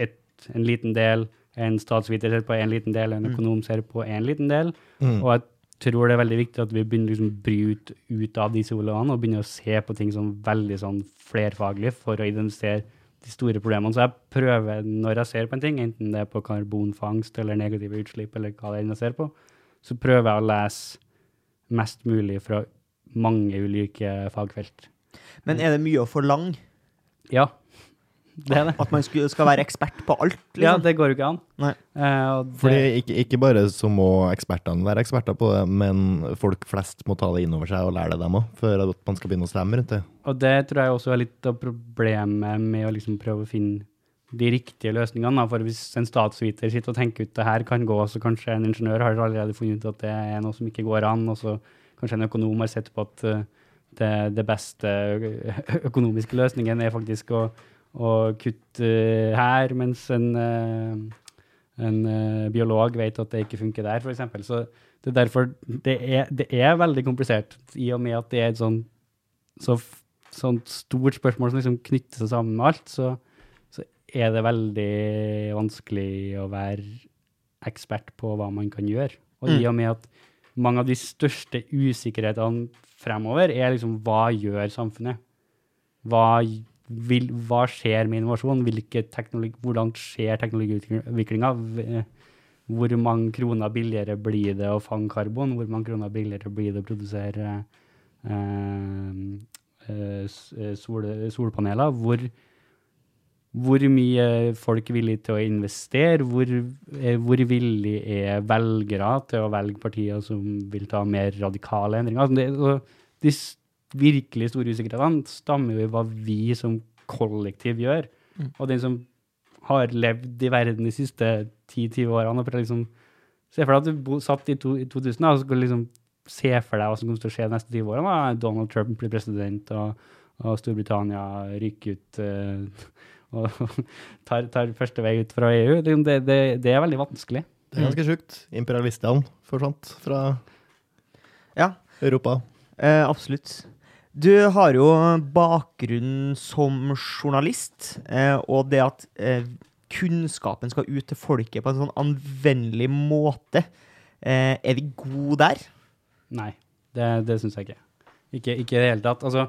et, en liten del, en statsviter ser på en liten del, en Mm. økonom ser på en liten del. Mm. Og jeg tror det er veldig viktig at vi begynner liksom å bryte ut av disse ordene og begynner å se på ting som veldig sånn flerfaglig for å identifisere de store problemene. Så jeg prøver, når jeg ser på en ting, enten det er på karbonfangst eller negative utslipp, eller hva det er jeg ser på, så prøver jeg å lese mest mulig fra mange ulike fagfelt. Men er det mye å forlange? Ja, det er det. At man skal være ekspert på alt? Ja, Liksom? det går jo ikke an. Nei. Eh, og det, Fordi ikke, ikke bare så må ekspertene være eksperter på det, men folk flest må ta det inn over seg og lære det dem òg, før at man skal begynne å stemme rundt det. Og det tror jeg også er litt av problemet med å liksom prøve å finne de riktige løsningene. da. For hvis en statsviter sitter og tenker ut det her kan gå, så kanskje en ingeniør har allerede funnet ut at det er noe som ikke går an, og så kanskje en økonom har sett på at eh, det, det beste økonomiske løsningen er faktisk å, å kutte her, mens en, eh, en eh, biolog vet at det ikke funker der, f.eks. Så det er derfor det er, det er veldig komplisert, i og med at det er et sånn så sånt stort spørsmål som liksom knytter seg sammen med alt, så, så er det veldig vanskelig å være ekspert på hva man kan gjøre. Og i Mm. og med at mange av de største usikkerhetene fremover er liksom hva gjør samfunnet? Hva, j- vil, hva skjer med innovasjon? Hvordan skjer teknologiutviklinga? Hvor mange kroner billigere blir det å fange karbon? Hvor mange kroner billigere blir det å produsere eh, eh, eh, sol, solpaneler? Hvor, hvor mye folk er villige til å investere? Hvor, eh, hvor villig er velgere til å velge partier som vil ta mer radikale endringer? Altså det, de virkelig store usikkerhetene stammer jo i hva vi som kollektiv gjør. Mm. Og den som har levd i verden de siste 10-20 årene og liksom Se for deg at du satt i, to, i 2000 da, og skulle liksom se for deg hva som kommer til å skje de neste 20 årene. Da. Donald Trump blir president, og, og Storbritannia ryker ut uh, og tar, tar første vei ut fra EU. Det, det, det, det er veldig vanskelig. Det er ganske sjukt. Imperialistene forsvant fra Ja, Europa. eh, absolutt. Du har jo bakgrunn som journalist, eh, og det at eh, kunnskapen skal ut til folket på en sånn anvendelig måte. Eh, er vi gode der? Nei, det, det syns jeg ikke. ikke. I det hele tatt. Altså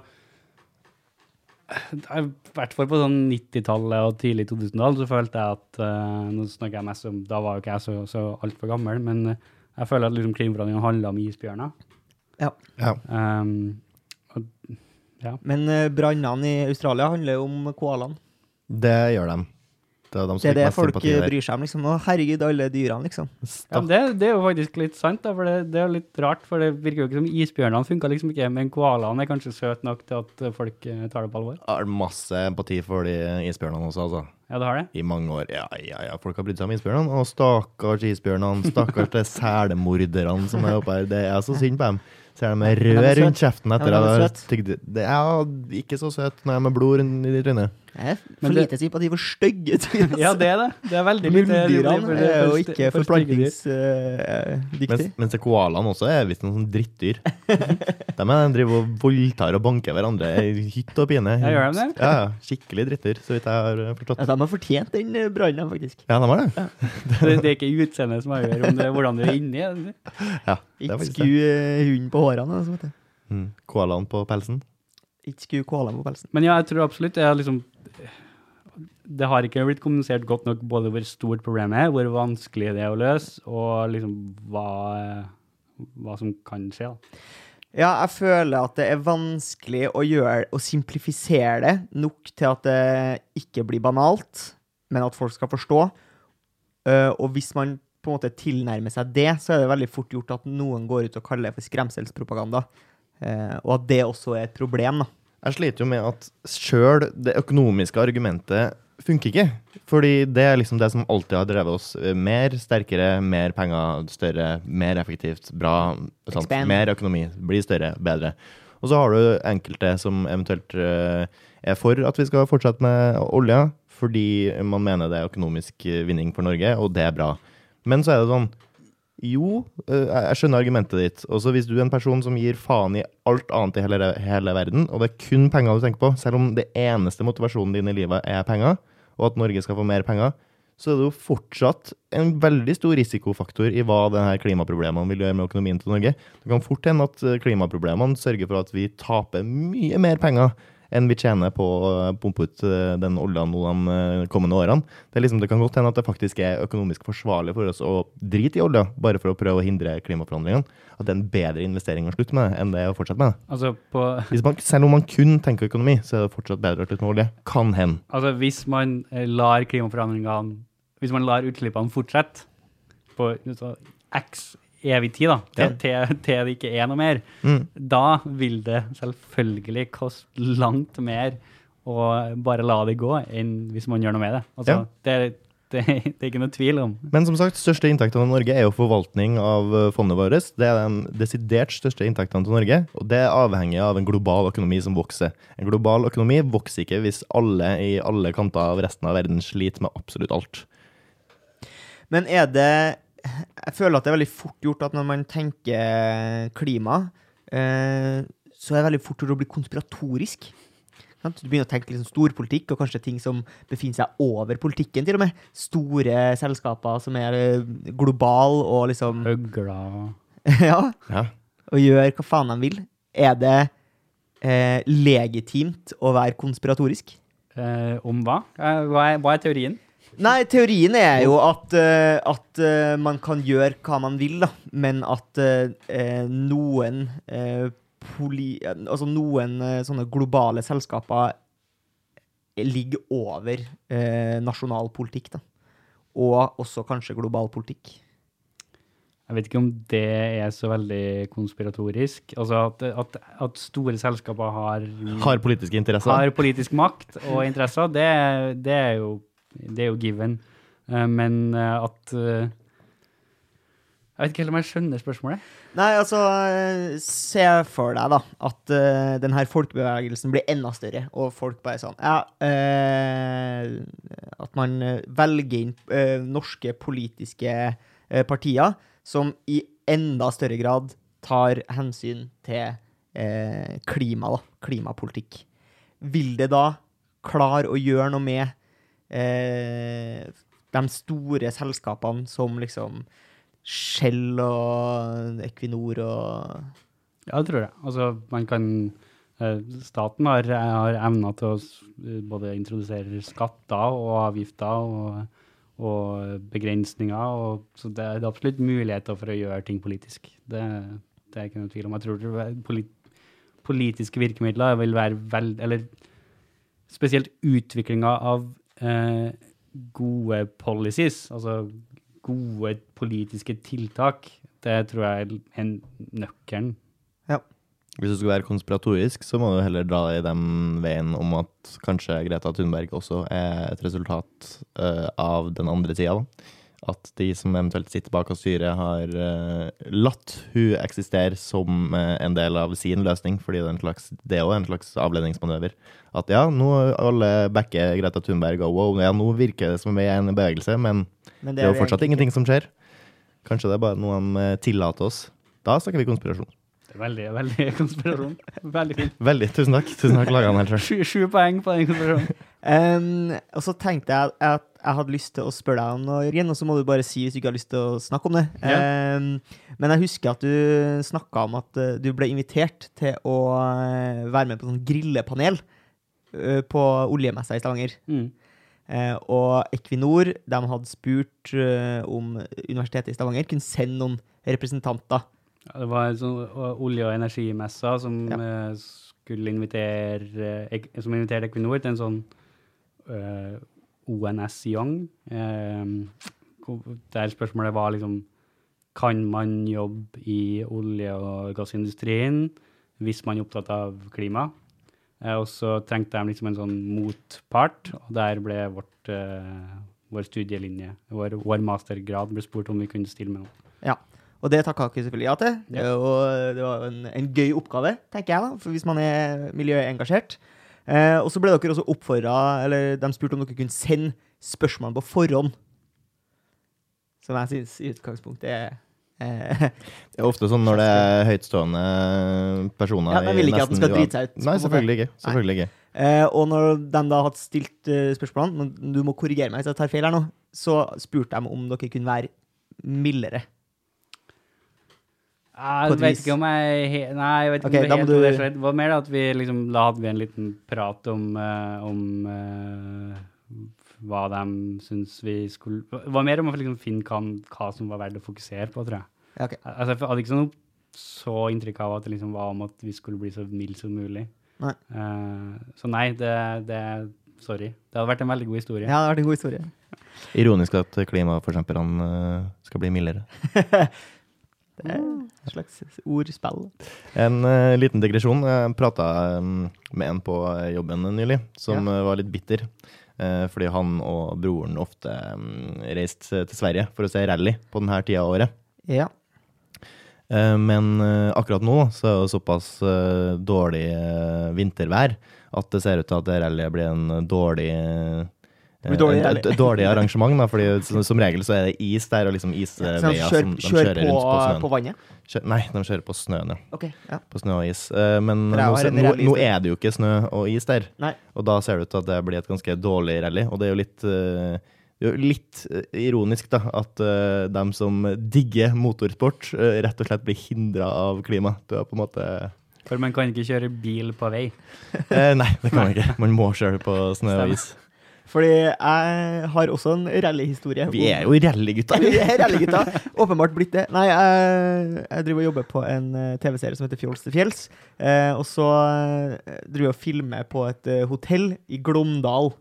I hvert fall på sånn 90-tallet og tidlig 2000-tall så følte jeg at eh, Nå snakker jeg mest om Da var jo ikke jeg så, så altfor gammel, men jeg føler at liksom klimaforandringene handla om isbjørner. Ja. Um, og, ja. Men eh, brannene i Australia handler jo om koalaen. Det gjør de. Det er de som Det er det folk bryr seg om. liksom. Å, herregud, alle dyrene, liksom. Ja, det, det er jo faktisk litt sant, da, for det, det er litt rart. For det virker jo ikke som isbjørnene funka liksom ikke, men koalaen er kanskje søt nok til at folk eh, tar det på alvor. Jeg har masse empati for de isbjørnene også, altså. Ja, det har det. I mange år. Ja, ja, ja. Folk har brydd seg om isbjørnene. Og stakkars isbjørnene. Stakkars de selmorderne som er oppe her. Det er så synd på dem. Ser de med rød er rundt kjeften etter Ja, at de er har tygd Det er ikke så søt når er med blod rundt i trynet. Jeg er for lite sympati for stygge dyr. altså. Ja, det er det. Det er veldig lite Mulddyrene er jo ikke forplantningsdyktige. Mens, mens koalaene også er visst noen sånn drittdyr. de er, driver og voldtar og banker hverandre i hytt og pine. Ja, gjør de det? Ja, ja. Skikkelig drittdyr, så vidt jeg har eh, forstått. Ja, de har fortjent den eh, brannen, faktisk. Ja, de har det. Det, det er ikke utseendet som avgjør om det hvordan du er inni. det det? Ja, det Ikke sku eh, hunden på hårene. Altså. Mm. Koalaen på pelsen. Ikke sku koalaen på pelsen. Men ja, jeg tror absolutt det er liksom Det har ikke blitt kommunisert godt nok både hvor stort problemet er, hvor vanskelig det er å løse, og liksom hva, hva som kan skje. da. Ja, jeg føler at det er vanskelig å gjøre å simplifisere det nok til at det ikke blir banalt, men at folk skal forstå. Eh, og hvis man på en måte tilnærmer seg det, så er det veldig fort gjort at noen går ut og kaller det for skremselspropaganda. Eh, og at det også er et problem, da. Jeg sliter jo med at sjøl det økonomiske argumentet funker ikke. Fordi det er liksom det som alltid har drevet oss eh, mer, sterkere, mer penger, større, mer effektivt, bra. Mer økonomi, blir større, bedre. Og så har du enkelte som eventuelt eh, er for at vi skal fortsette med olja, fordi man mener det er økonomisk eh, vinning for Norge, og det er bra. Men så er det sånn jo, eh, jeg skjønner argumentet ditt. Også hvis du er en person som gir faen i alt annet i hele, hele verden, og det er kun penger du tenker på, selv om det eneste motivasjonen din i livet er penger, og at Norge skal få mer penger, så er det jo fortsatt en veldig stor risikofaktor i hva denne klimaproblemene vil gjøre med økonomien til Norge. Det kan fort hende at eh, klimaproblemene sørger for at vi taper mye mer penger enn vi tjener på å pumpe ut eh, den olja nå de eh, kommende årene. Det, er liksom, det kan godt hende at det faktisk er økonomisk forsvarlig for oss å drite i olja, bare for å prøve å hindre klimaforandringene. At det er en bedre investering å slutte med enn det å fortsette med. Altså, man, selv om man kun tenker økonomi, så er det fortsatt bedre å slutte med olje. Kan hende. altså hvis man eh, lar klimaforandringene Hvis man lar utslippene fortsette på altså, x evig tid, da, til, til, til det ikke er noe mer, Mm. da vil det selvfølgelig koste langt mer å bare la det gå, enn hvis man gjør noe med det. Altså, Ja. det, det, det er ikke noe tvil om. Men som sagt, største inntektene i Norge er jo forvaltning av eh, fondet vårt. Det er de desidert største inntektene til Norge, og det er avhengig av en global økonomi som vokser. En global økonomi vokser ikke hvis alle i alle kanter av resten av verden sliter med absolutt alt. Men er det Jeg føler at det er veldig fort gjort at når man tenker klima, eh, så er det veldig fort gjort å bli konspiratorisk. Sant? Du begynner å tenke liksom storpolitikk, og kanskje ting som befinner seg over politikken, til og med. Store selskaper som er eh, globale og liksom Høgla Ja, Ja. og gjør hva faen de vil. Er det eh, legitimt å være konspiratorisk? eh, Om hva? Eh, hva, er, hva er teorien? Nei, teorien er jo at, uh, at uh, man kan gjøre hva man vil, da, men at eh, noen poli... Altså noen sånne globale selskaper ligger over eh, nasjonal politikk, da. Og også kanskje global politikk. Jeg vet ikke om det er så veldig konspiratorisk. Altså at, at, at store selskaper har, Har politiske interesser. har politisk makt og interesser, det, det, er, jo, det er jo given. Eh, Men eh, at eh, Jeg vet ikke helt om jeg skjønner spørsmålet. Nei, altså Se for deg da at uh, den folkebevegelsen blir enda større, og folk bare sånn Ja, eh, at man velger inn norske politiske partier som i enda større grad tar hensyn til klima, da. Klimapolitikk. Vil det da klare å gjøre noe med eh, de store selskapene som liksom Shell og Equinor og Ja, det tror jeg. Altså, man kan eh, Staten har, har evna til å både introdusere skatter og avgifter og, og begrensninger, og, så det er absolutt muligheter for å gjøre ting politisk. Det, det er ikke noe tvil om. Jeg tror det polit, politiske virkemidler vil være vel... Eller spesielt utviklinga av eh, gode policies, altså gode politiske tiltak, det tror jeg er nøkkelen. Hvis du skulle være konspiratorisk, så må du heller dra i den veien om at kanskje Greta Thunberg også er et resultat uh, av den andre sida. At de som eventuelt sitter bak og styrer, har uh, latt hun eksistere som uh, en del av sin løsning, fordi det er en slags, det er også en slags avledningsmanøver. At ja, nå alle backer Greta Thunberg, og wow, ja, nå virker det som vi er en bevegelse, men Men det er jo fortsatt ingenting som skjer. Kanskje det er bare noe de eh, tillater oss. Da snakker vi konspirasjon. Det er veldig, veldig konspirasjon. Veldig fint. Veldig. Tusen takk. Tusen takk, laga den helt sjøl. Sju, sju poeng på den konspirasjonen. Um, og så tenkte jeg at jeg hadde lyst til å spørre deg om noe, Jørgen, og så må du bare si hvis du ikke har lyst til å snakke om det. Um, men jeg husker at du snakka om at uh, du ble invitert til å uh, være med på sånn grillepanel uh, på oljemessa i Stavanger. Mm. Eh, og Equinor de hadde spurt eh, om Universitetet i Stavanger kunne sende noen representanter. Ja, det var en sånn olje- og energimessa som Ja. eh, skulle invitere eh, som inviterte Equinor til en sånn uh, ONS Young. uh, der spørsmålet var liksom Kan man jobbe i olje- og gassindustrien hvis man er opptatt av klima? Uh, og så trengte de liksom en sånn motpart, og der ble vårt, eh, vår studielinje, vår, vår mastergrad, ble spurt om vi kunne stille med noe. Ja. Og det takka ikke selvfølgelig ja til. Det, Og jo, det var en, en gøy oppgave, tenker jeg, da, for hvis man er miljøengasjert. Eh, og så ble dere også oppfordra, eller de spurte om dere kunne sende spørsmål på forhånd. Som jeg syns i utgangspunktet er eh, Det er ofte sånn når det er høytstående personer Ja, de vil ikke at den skal drite seg ut, Nei, selvfølgelig ikke. Selvfølgelig ikke. Eh, og når de da hadde stilt uh, spørsmålene, du må korrigere meg hvis jeg tar feil her nå, så spurte de om dere kunne være mildere. Jeg vet ikke om jeg Nei, jeg vet ikke okay, om det da er helt du- det skjedde. Det var mer at vi liksom Da hadde vi en liten prat om, uh, om uh, hva de syns vi skulle Det var mer om å liksom finne hva, hva som var verdt å fokusere på, tror jeg. Okay. Altså, jeg hadde ikke sånn så inntrykk av at det liksom var om at vi skulle bli så milde som mulig. Nei. Uh, så nei, det, det Sorry. Det hadde vært en veldig god historie. Ja, det hadde vært en god historie. Ironisk at klimaforkjemperne skal bli mildere. Det er et slags ordspill. En uh, liten digresjon. Jeg prata med en på jobben nylig som eh, var litt bitter. Uh, fordi han og broren ofte um, reiste til Sverige for å se rally på denne tida av året. Ja. Eh, men eh, akkurat nå så er det såpass eh, dårlig eh, vintervær at det ser ut til at rallyet blir en dårlig eh, dårlig et- et dårlig arrangement, da, fordi som, som regel så er det is der, og liksom Så de kjør, kjører, som de kjører på, rundt på snøen. på vannet? Kjør, nei, de kjører på snøen, ja. Okay, Ja. På snø og is. Eh, men nå, nå, nå er det jo ikke snø og is der, Nei. og da ser det ut til at det blir et ganske dårlig rally. Og det er jo litt, eh, det er jo litt eh, ironisk da, at uh, dem som digger motorsport, uh, rett og slett blir hindra av klima. Du er på en måte For man kan ikke kjøre bil på vei. Eh, nei, det kan man ikke. Man må kjøre på snø og is. Fordi jeg har også en rallyhistorie. Vi er jo rallygutter. Vi er rallygutta. Åpenbart blitt det. Nei, jeg, jeg driver og jobber på en eh, TV-serie som heter Fjols til fjells. Eh, og så eh, driver jeg og filmer på et eh, hotell i Glåmdal,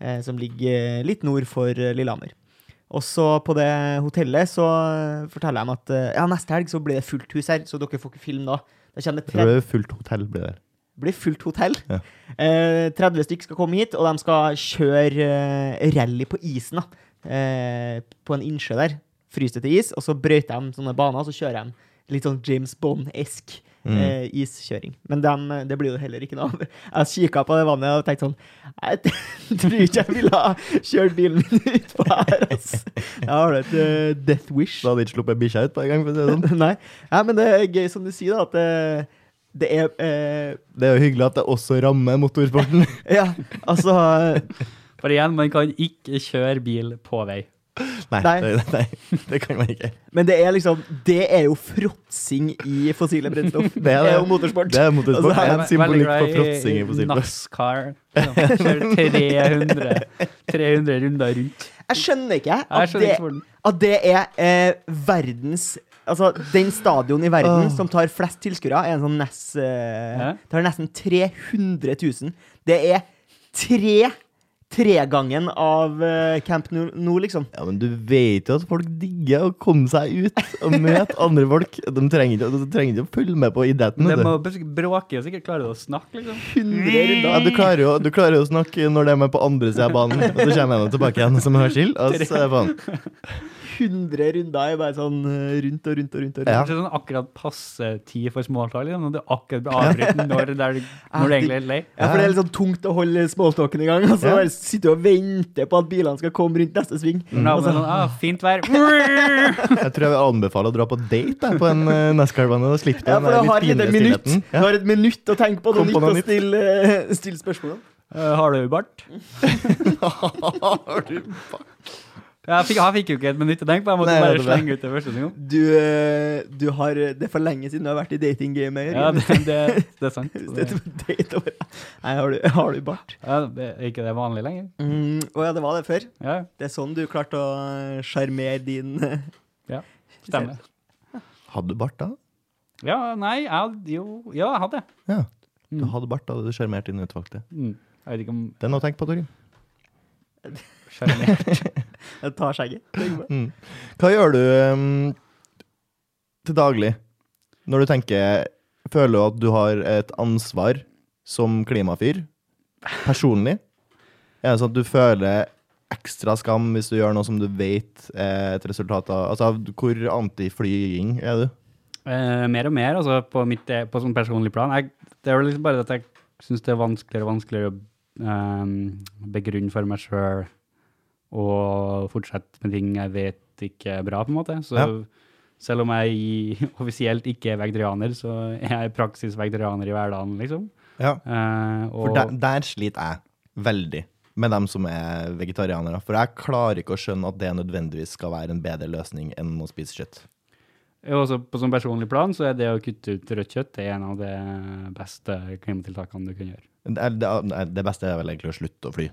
eh, som ligger litt nord for eh, Lillehammer. Og så på det hotellet så forteller jeg dem at ja, neste helg så blir det fullt hus her, så dere får ikke film da. Da kommer det tre det fullt hotell blir det. Blir fullt hotell. Ja. Eh, 30 stykk skal komme hit, og de skal kjøre eh, rally på isen da. Eh, på en innsjø der. fryser det til is, og så brøyter de sånne baner, og så kjører de litt sånn James Bond-esk Mm. eh, iskjøring. Men dem, eh, det blir jo heller ikke noe av. Jeg kikka på det vannet og tenkte sånn Jeg tror ikke jeg ville ha kjørt bilen min utpå her, altså. Jeg har et uh, death wish. Da hadde ikke sluppet bikkja ut på en gang? for å si det sånn. Nei. Ja, men det er gøy som du sier, da, at det, det er eh, Det er jo hyggelig at det også rammer motorsporten. Ja, altså For igjen, man kan ikke kjøre bil på vei. Nei, Nei. Det, nei, det kan man ikke. Men det er liksom Det er jo fråtsing i fossile brennstoff. Det er det. jo motorsport. Det er motorsport. Altså, det er en er symbolikk på fråtsing i fossile. NASCAR. Kjører 300, 300 runder rundt. Jeg skjønner ikke at skjønner det, at det er eh, verdens Altså, den stadion i verden som tar flest tilskuere, er en sånn Ness eh, Ja. Tar nesten 300 000. Det er tre tregangen av eh, Camp Nou, no, liksom. Ja, men du vet jo at folk digger å komme seg ut og møte andre folk. De trenger ikke, de trenger ikke å følge med på idretten. De må bråke og sikkert klare å snakke, liksom. 100 Ja, du, klarer jo, du klarer jo å snakke når de er med på andre sida av banen, og så kommer de tilbake igjen som hørskill. Og så er det faen. 100 runder er bare sånn eh, rundt og rundt og rundt. og rundt. Ja. Det er sånn akkurat passe tid for småtalk, liksom. Når du akkurat blir avbrutt når, når du egentlig er lei. Ja, for det er litt sånn tungt å holde småtalken i gang. Og så Ja. bare du og venter på at bilene skal komme rundt neste sving. Nå, Altså, sånn, ah, fint vær. Jeg tror jeg vil anbefale å dra på date på en uh, NASCAR-bane. Da slipper du ja, den har litt finere pinlige stillheten. Du har et minutt å tenke på på nytt noe stille, eh, stille spørsmål. Eh, har du bart? Har du Jeg fikk, jeg fikk jo ikke et minutt å tenke på, jeg måtte Nei, bare slenge ut det første gang. Du, eh, du har Det er for lenge siden du har vært i datinggamet. Ja, det, det, det er sant. Det. Nei, har du, har du bart? ja, det er ikke det vanlig lenger. Mm, å ja, det var det før. Ja, Det er sånn du klarte å eh, sjarmere din eh, ja, stemmer. Hadde du bart da? Ja, nei, jeg jo Ja, jeg hadde. Ja. Du Mm. hadde bart da du sjarmerte din utvalgte. Mm. Jeg vet ikke om Det er noe å tenke på, Torgrim. sjarmert Jeg tar skjegget. Mm. Hva gjør du um, til daglig når du tenker Føler du at du har et ansvar som klimafyr personlig? Er det sånn at du føler ekstra skam hvis du gjør noe som du vet er et resultat av Altså, hvor anti-flyging er du? Eh, mer og mer, altså på, mitt, eh, på sånn personlig plan. Jeg, det er jo liksom bare at jeg syns det er vanskeligere og vanskeligere å ehm, begrunne for meg sjøl og fortsette med ting jeg vet ikke er bra, på en måte. Så Ja. selv om jeg offisielt ikke er vegetarianer, så er jeg i praksis vegetarianer i hverdagen, liksom. Ja. uh, For der, der sliter jeg veldig med dem som er vegetarianere. For jeg klarer ikke å skjønne at det nødvendigvis skal være en bedre løsning enn å spise kjøtt. og også på sånn personlig plan så er det å kutte ut rødt kjøtt det er en av de beste klimatiltakene du kan gjøre. Det, det, det beste er vel egentlig å slutte å fly.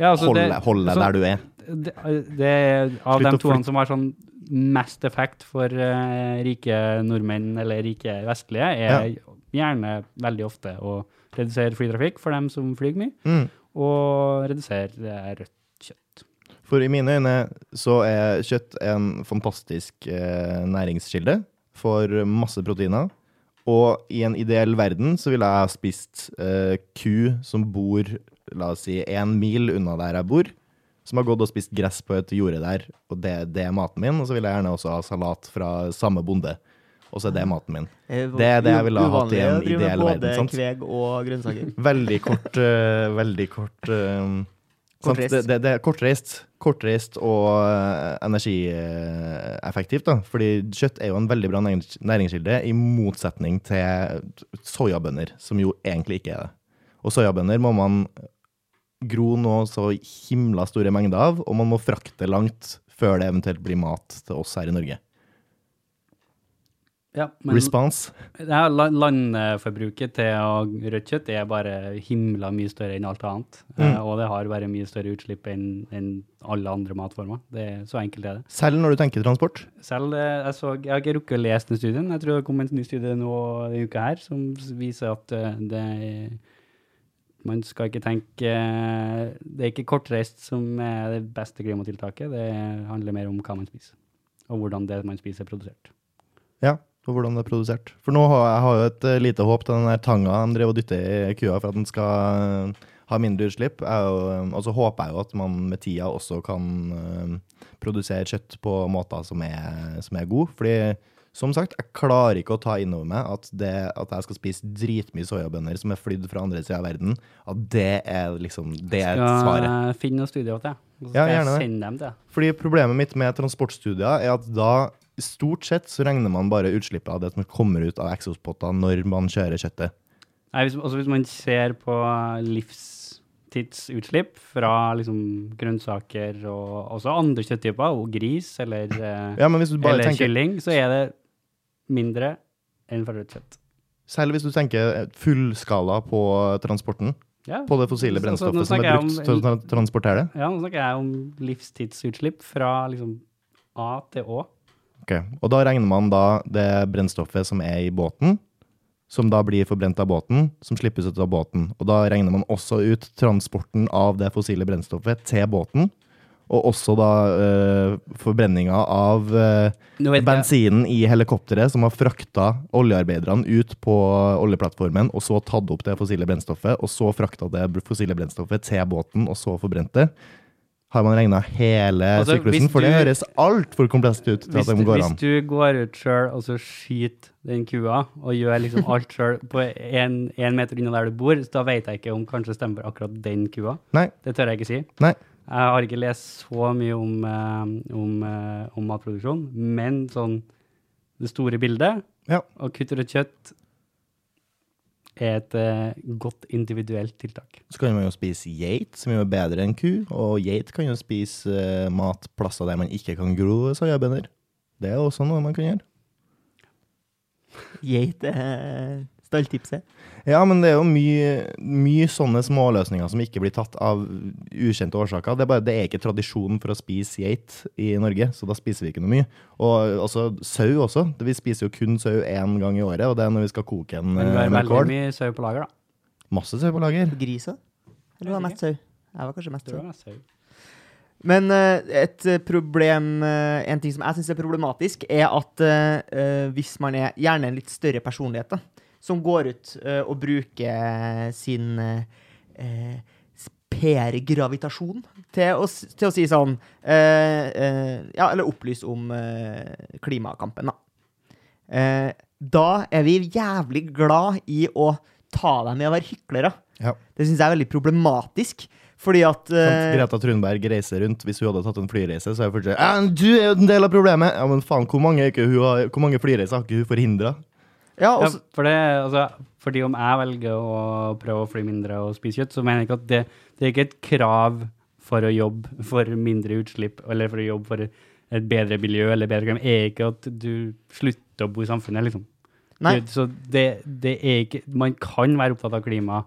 Ja, altså Hold det- deg så- der du er. det, det er av Slutt de to som har sånn mest effekt for uh, rike nordmenn eller rike vestlige, er gjerne veldig ofte å redusere flytrafikk for dem som flyr mye, Mm. og redusere rødt kjøtt. For i mine øyne så er kjøtt en fantastisk uh, næringskilde for masse proteiner. Og i en ideell verden så ville jeg ha spist eh, ku som bor, la oss si, én mil unna der jeg bor. Som har gått og spist gress på et jorde der, og det, det er maten min. Og så vil jeg gjerne også ha salat fra samme bonde. Og så er det maten min. Det er det jeg ville ha hatt i en ideell verden, sant? kveg og grønnsaker. Veldig kort, uh, veldig kort uh, sant? Kortreist. Det, det, det er kortreist. Kortreist og eh, energieffektivt, da. Fordi kjøtt er jo en veldig bra næringskilde, i motsetning til soyabønner, som jo egentlig ikke er det. Og soyabønner må man gro nå så himla store mengder av, og man må frakte langt før det eventuelt blir mat til oss her i Norge. Ja, men Response? ja, la- landforbruket til rødt kjøtt er bare himla mye større enn alt annet, eh, Mm. og det har bare mye større utslipp enn enn alle andre matformer. Det er, så enkelt er det. Selv når du tenker transport? Selv eh, jeg, så, jeg har ikke rukket å lese den studien. Jeg tror det kom en ny studie nå denne uka her som viser at det det man skal ikke tenke eh, Det er ikke kortreist som er det beste klimatiltaket. Det handler mer om hva man spiser, og hvordan det man spiser, er produsert. Ja, og hvordan det er produsert. For nå har jeg har jo et eh, lite håp til den der tanga de drev og dytter i kua for at den skal ha mindre utslipp. Eh, og så håper jeg jo at man med tida også kan eh, produsere kjøtt på måter som er, som er gode. Fordi som sagt, jeg klarer ikke å ta inn over meg at, det, at jeg skal spise dritmye soyabønner som er flydd fra andre sida av verden, at det er liksom Det er svaret. Skal jeg finne noen studier til deg, og så Ja, skal det. jeg sende dem til deg. Fordi problemet mitt med transportstudier er at da stort sett så regner man bare utslippet av det som kommer ut av eksospotter når man kjører kjøttet. Nei, hvis, også hvis man ser på livstidsutslipp fra liksom grønnsaker og også andre kjøtttyper, og gris eller, eh, Ja, eller tenker kylling, så er det mindre enn forutsett. Særlig hvis du tenker fullskala på transporten, Ja, på det fossile Så- så brennstoffet som er brukt om- til å transportere det. ja, nå snakker jeg om livstidsutslipp fra liksom A til Å. Ok, Og da regner man da det brennstoffet som er i båten, som da blir forbrent av båten, som slippes ut av båten. Og da regner man også ut transporten av det fossile brennstoffet til båten, og også da uh, forbrenninga av uh, bensinen i helikopteret som har frakta oljearbeiderne ut på oljeplattformen, og så tatt opp det fossile brennstoffet, og så frakta det fossile brennstoffet til båten, og så forbrent det. Har man regna hele Altså, syklusen? For det høres altfor komplekst ut til at det går hvis du går ut sjøl og så skyter den kua, og gjør liksom alt sjøl på én meter unna der du bor, så da vet jeg ikke om kanskje stemmer for akkurat den kua. Nei. Det tør jeg ikke si. Nei. Jeg har ikke lest så mye om, eh, om, eh, om matproduksjon, men sånn det store bildet Ja. og kutt rødt kjøtt er et eh, godt individuelt tiltak. Så kan man jo spise geit, som er bedre enn ku. Og geit kan jo spise eh, mat plasser der man ikke kan gro soyabønner. Det er også noe man kan gjøre. Geit er stalltipset. Ja, men det er jo mye, mye sånne småløsninger som ikke blir tatt av ukjente årsaker. Det er bare det er ikke tradisjon for å spise geit i Norge, så da spiser vi ikke noe mye. Og også sau også. Vi spiser jo kun sau én gang i året, og det er når vi skal koke en Men det har veldig kål. mye sau på lager, da. Masse sau på lager. Gris òg? Eller var det mest sau? Jeg var kanskje mest sau. Men eh, et eh, problem eh, En ting som jeg syns er problematisk, er at hvis man er gjerne en litt større personlighet, da, som går ut uh, og bruker sin eh, eh, PR-gravitasjon til, til å si sånn eh, eh, Ja, eller opplyse om eh, klimakampen, da. Eh, da er vi jævlig glad i å ta dem i å være hyklere. Ja. Det syns jeg er veldig problematisk, fordi at eh, Greta Trunberg reiser rundt. Hvis hun hadde tatt en flyreise, så er jeg fortsatt Du er jo en del av problemet! Ja, men faen, hvor mange, ikke har, hvor mange flyreiser har ikke hun forhindra? Ja, Ja, for det, altså, fordi om jeg velger å prøve å fly mindre og spise kjøtt, så mener jeg ikke at det, det er ikke et krav for å jobbe for mindre utslipp, eller for å jobbe for et bedre miljø, eller bedre klima, er ikke at du slutter å bo i samfunnet, liksom. Nei. Det, så det, det er ikke, man kan være opptatt av klima,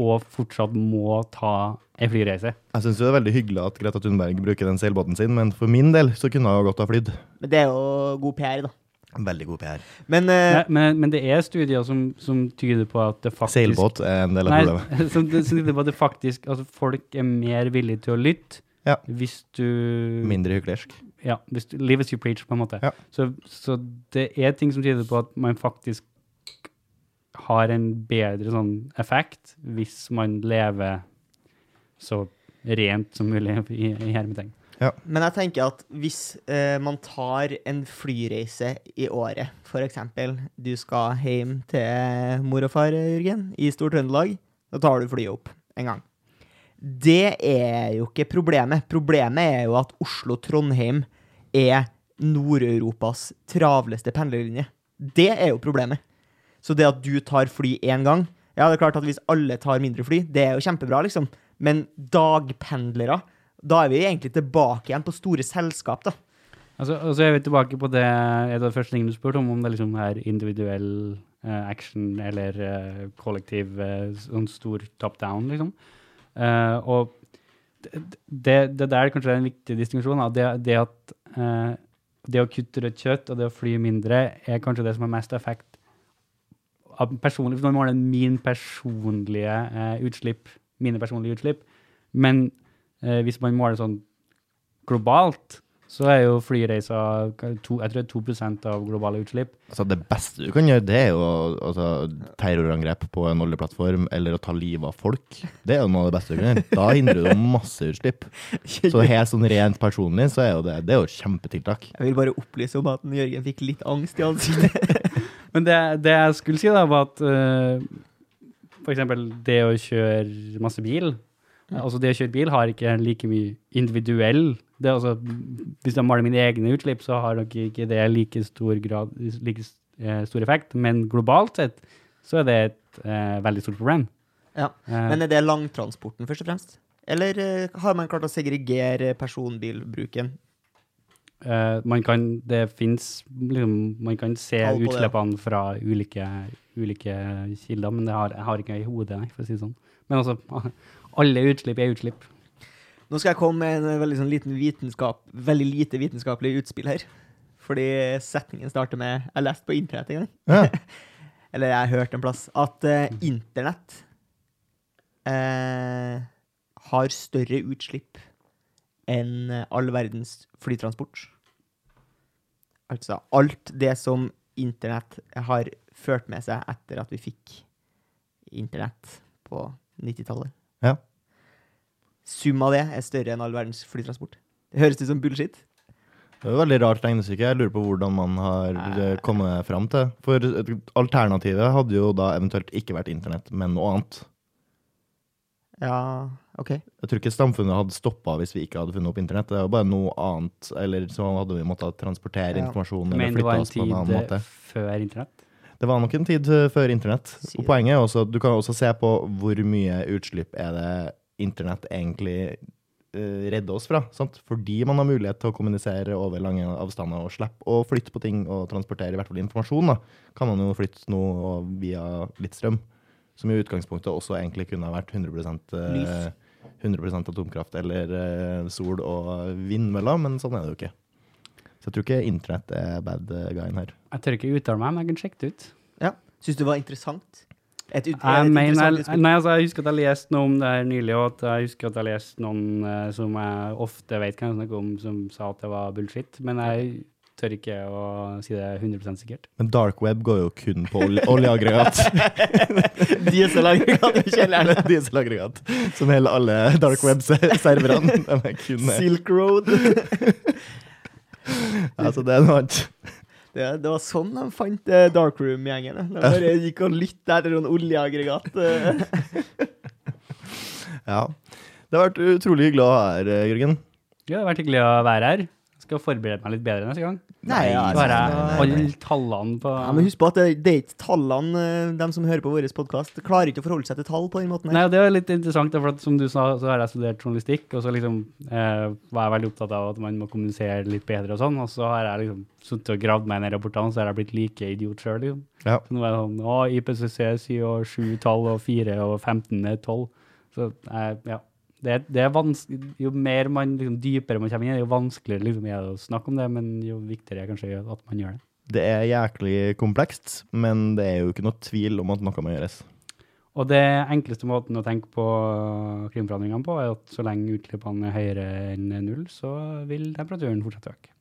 og fortsatt må ta en flyreise. Jeg syns det er veldig hyggelig at Greta Thunberg bruker den seilbåten sin, men for min del så kunne hun godt ha flydd. Men det er jo god PR, da. Veldig god PR. Men uh, Nei, men, men det er studier som, som tyder på at det faktisk... Seilbåt er en del av Nei, problemet. som, som tyder på at det faktisk, altså folk er mer villige til å lytte Ja. hvis du Mindre hyklersk. Ja, hvis du, live as you preach, på en måte. Ja. Så, så det er ting som tyder på at man faktisk har en bedre sånn effekt hvis man lever så rent som mulig i, i hermetegn. Men jeg tenker at hvis eh, man tar en flyreise i året, f.eks. du skal hjem til mor og far, Jørgen, i Stor-Trøndelag, da tar du flyet opp en gang. Det er jo ikke problemet. Problemet er jo at Oslo-Trondheim er Nord-Europas travleste pendlerlinje. Det er jo problemet. Så det at du tar fly én gang Ja, det er klart at hvis alle tar mindre fly, det er jo kjempebra, liksom. Men dagpendlere da er vi egentlig tilbake igjen på store selskap, da. Altså, altså så er vi tilbake på det et av første tingene du spurte om, om det liksom er individuell uh, action eller uh, kollektiv uh, sånn stor top down, liksom. Og det, det, der er en viktig distinksjon. Det, det at eh, det å kutte rødt kjøtt og det å fly mindre er kanskje det som har mest effekt av personlig, for nå måler min personlige eh, utslipp, mine personlige utslipp, men hvis man måler sånn globalt, så er jo flyreiser to, jeg tror det er 2 av globale utslipp. Altså, det beste du kan gjøre, det er jo altså, terrorangrep på en oljeplattform eller å ta livet av folk. Det er jo noe av det beste du kan gjøre. Da hindrer du masse utslipp. Så helt sånn rent personlig så er jo det, det er jo et kjempetiltak. Jeg vil bare opplyse om at Jørgen fikk litt angst i ansiktet. Men det, det jeg skulle si, da, var at uh, for eksempel det å kjøre masse bil Altså det å kjøre bil har ikke like mye individuell det altså, Hvis jeg maler mine egne utslipp, så har nok ikke det like stor, grad, like eh, stor effekt. Men globalt sett så er det et eh, veldig stort problem. Ja, Eh, Men er det langtransporten, først og fremst? Eller eh, har man klart å segregere personbilbruken? eh, man kan, det fins liksom, man kan se utslippene fra ulike, ulike kilder, men det har, jeg har ikke i hodet, nei, for å si det sånn. Men altså, alle utslipp er utslipp. Nå skal jeg komme med en veldig sånn liten vitenskap, veldig lite vitenskapelig utspill her. Fordi setningen starter med 'jeg leste på internett en gang'. Ja. Eller jeg har hørt en plass. At uh, internett uh, har større utslipp enn eh, all verdens flytransport. Altså alt det som internett har ført med seg etter at vi fikk internett på 90-tallet. Ja. Sum av det er større enn all verdens flytransport. Det høres ut som bullshit. Det er et veldig rart regnestykke. Jeg lurer på hvordan man har Nei. kommet fram til. For alternativet hadde jo da eventuelt ikke vært internett, men noe annet. Ja, OK. Jeg tror ikke samfunnet hadde stoppa hvis vi ikke hadde funnet opp internett. Det er jo bare noe annet, eller så hadde vi måttet transportere Ja. informasjon eller Men det var flytte en oss på en annen tid før internett. Det var nok en tid eh, før internett. Og poenget er også at du kan også se på hvor mye utslipp er det internett egentlig redde redder oss fra. Sant? Fordi man har mulighet til å kommunisere over lange avstander og slippe å flytte på ting og transportere i hvert fall informasjon. Da. Kan man jo flytte noe via litt strøm, som i utgangspunktet også egentlig kunne ha vært 100, eh, Lys. 100% atomkraft eller eh, sol og vindmøller, men sånn er det jo ikke. Så jeg tror ikke internett er bad guyen her. Jeg tør ikke uttale meg, men jeg kan sjekke det ut. Ja. Syns du det var interessant? Et, ut- Jeg, et mener, jeg, nei, altså, jeg husker at jeg leste noe om det her nylig, og at jeg husker at jeg leste noen uh, som jeg ofte vet hva jeg snakker om, som sa at det var bullshit. Men jeg tør ikke å si det 100 sikkert. Men dark web går jo kun på ol oljeaggregat. Dieselaggregat i kjelleren. Dieselaggregat. Som hele alle dark web-serverne. Er. Silk Road. Altså, det er noe annet. Det, det var sånn de fant eh, Darkroom-gjengen. De bare gikk og lytta etter sånn oljeaggregat. eh. Ja. Det har vært utrolig hyggelig å ha her, eh, Jørgen. Ja, det har vært hyggelig å være her. Skal forberede meg litt bedre neste gang. Nei, ja, Bare jeg nei, nei. alle tallene på Ja, men husk på at det, det er ikke tallene, eh, de som hører på vår podkast, klarer ikke å forholde seg til tall på den måten. Nei, her. Det er litt interessant, for at, som du sa, så har jeg studert journalistikk, og så liksom eh, var jeg veldig opptatt av at man må kommunisere litt bedre og sånn, og så har jeg liksom sittet og gravd meg ned i rapportene, så har jeg blitt like idiot sjøl, liksom. Ja. Så nå er det sånn Å, IPCC sier jo sju tall, og fire og 15 er tolv. Så eh, ja. Det, det er Jo mer man liksom, dypere man kommer inn, jo vanskeligere liksom, er det å snakke om det, men jo viktigere er kanskje at man gjør det. Det er jæklig komplekst, men det er jo ikke noe tvil om at noe må gjøres. Og det enkleste måten å tenke på krimforhandlingene på, er at så lenge utslippene er høyere enn null, så vil temperaturen fortsette å øke.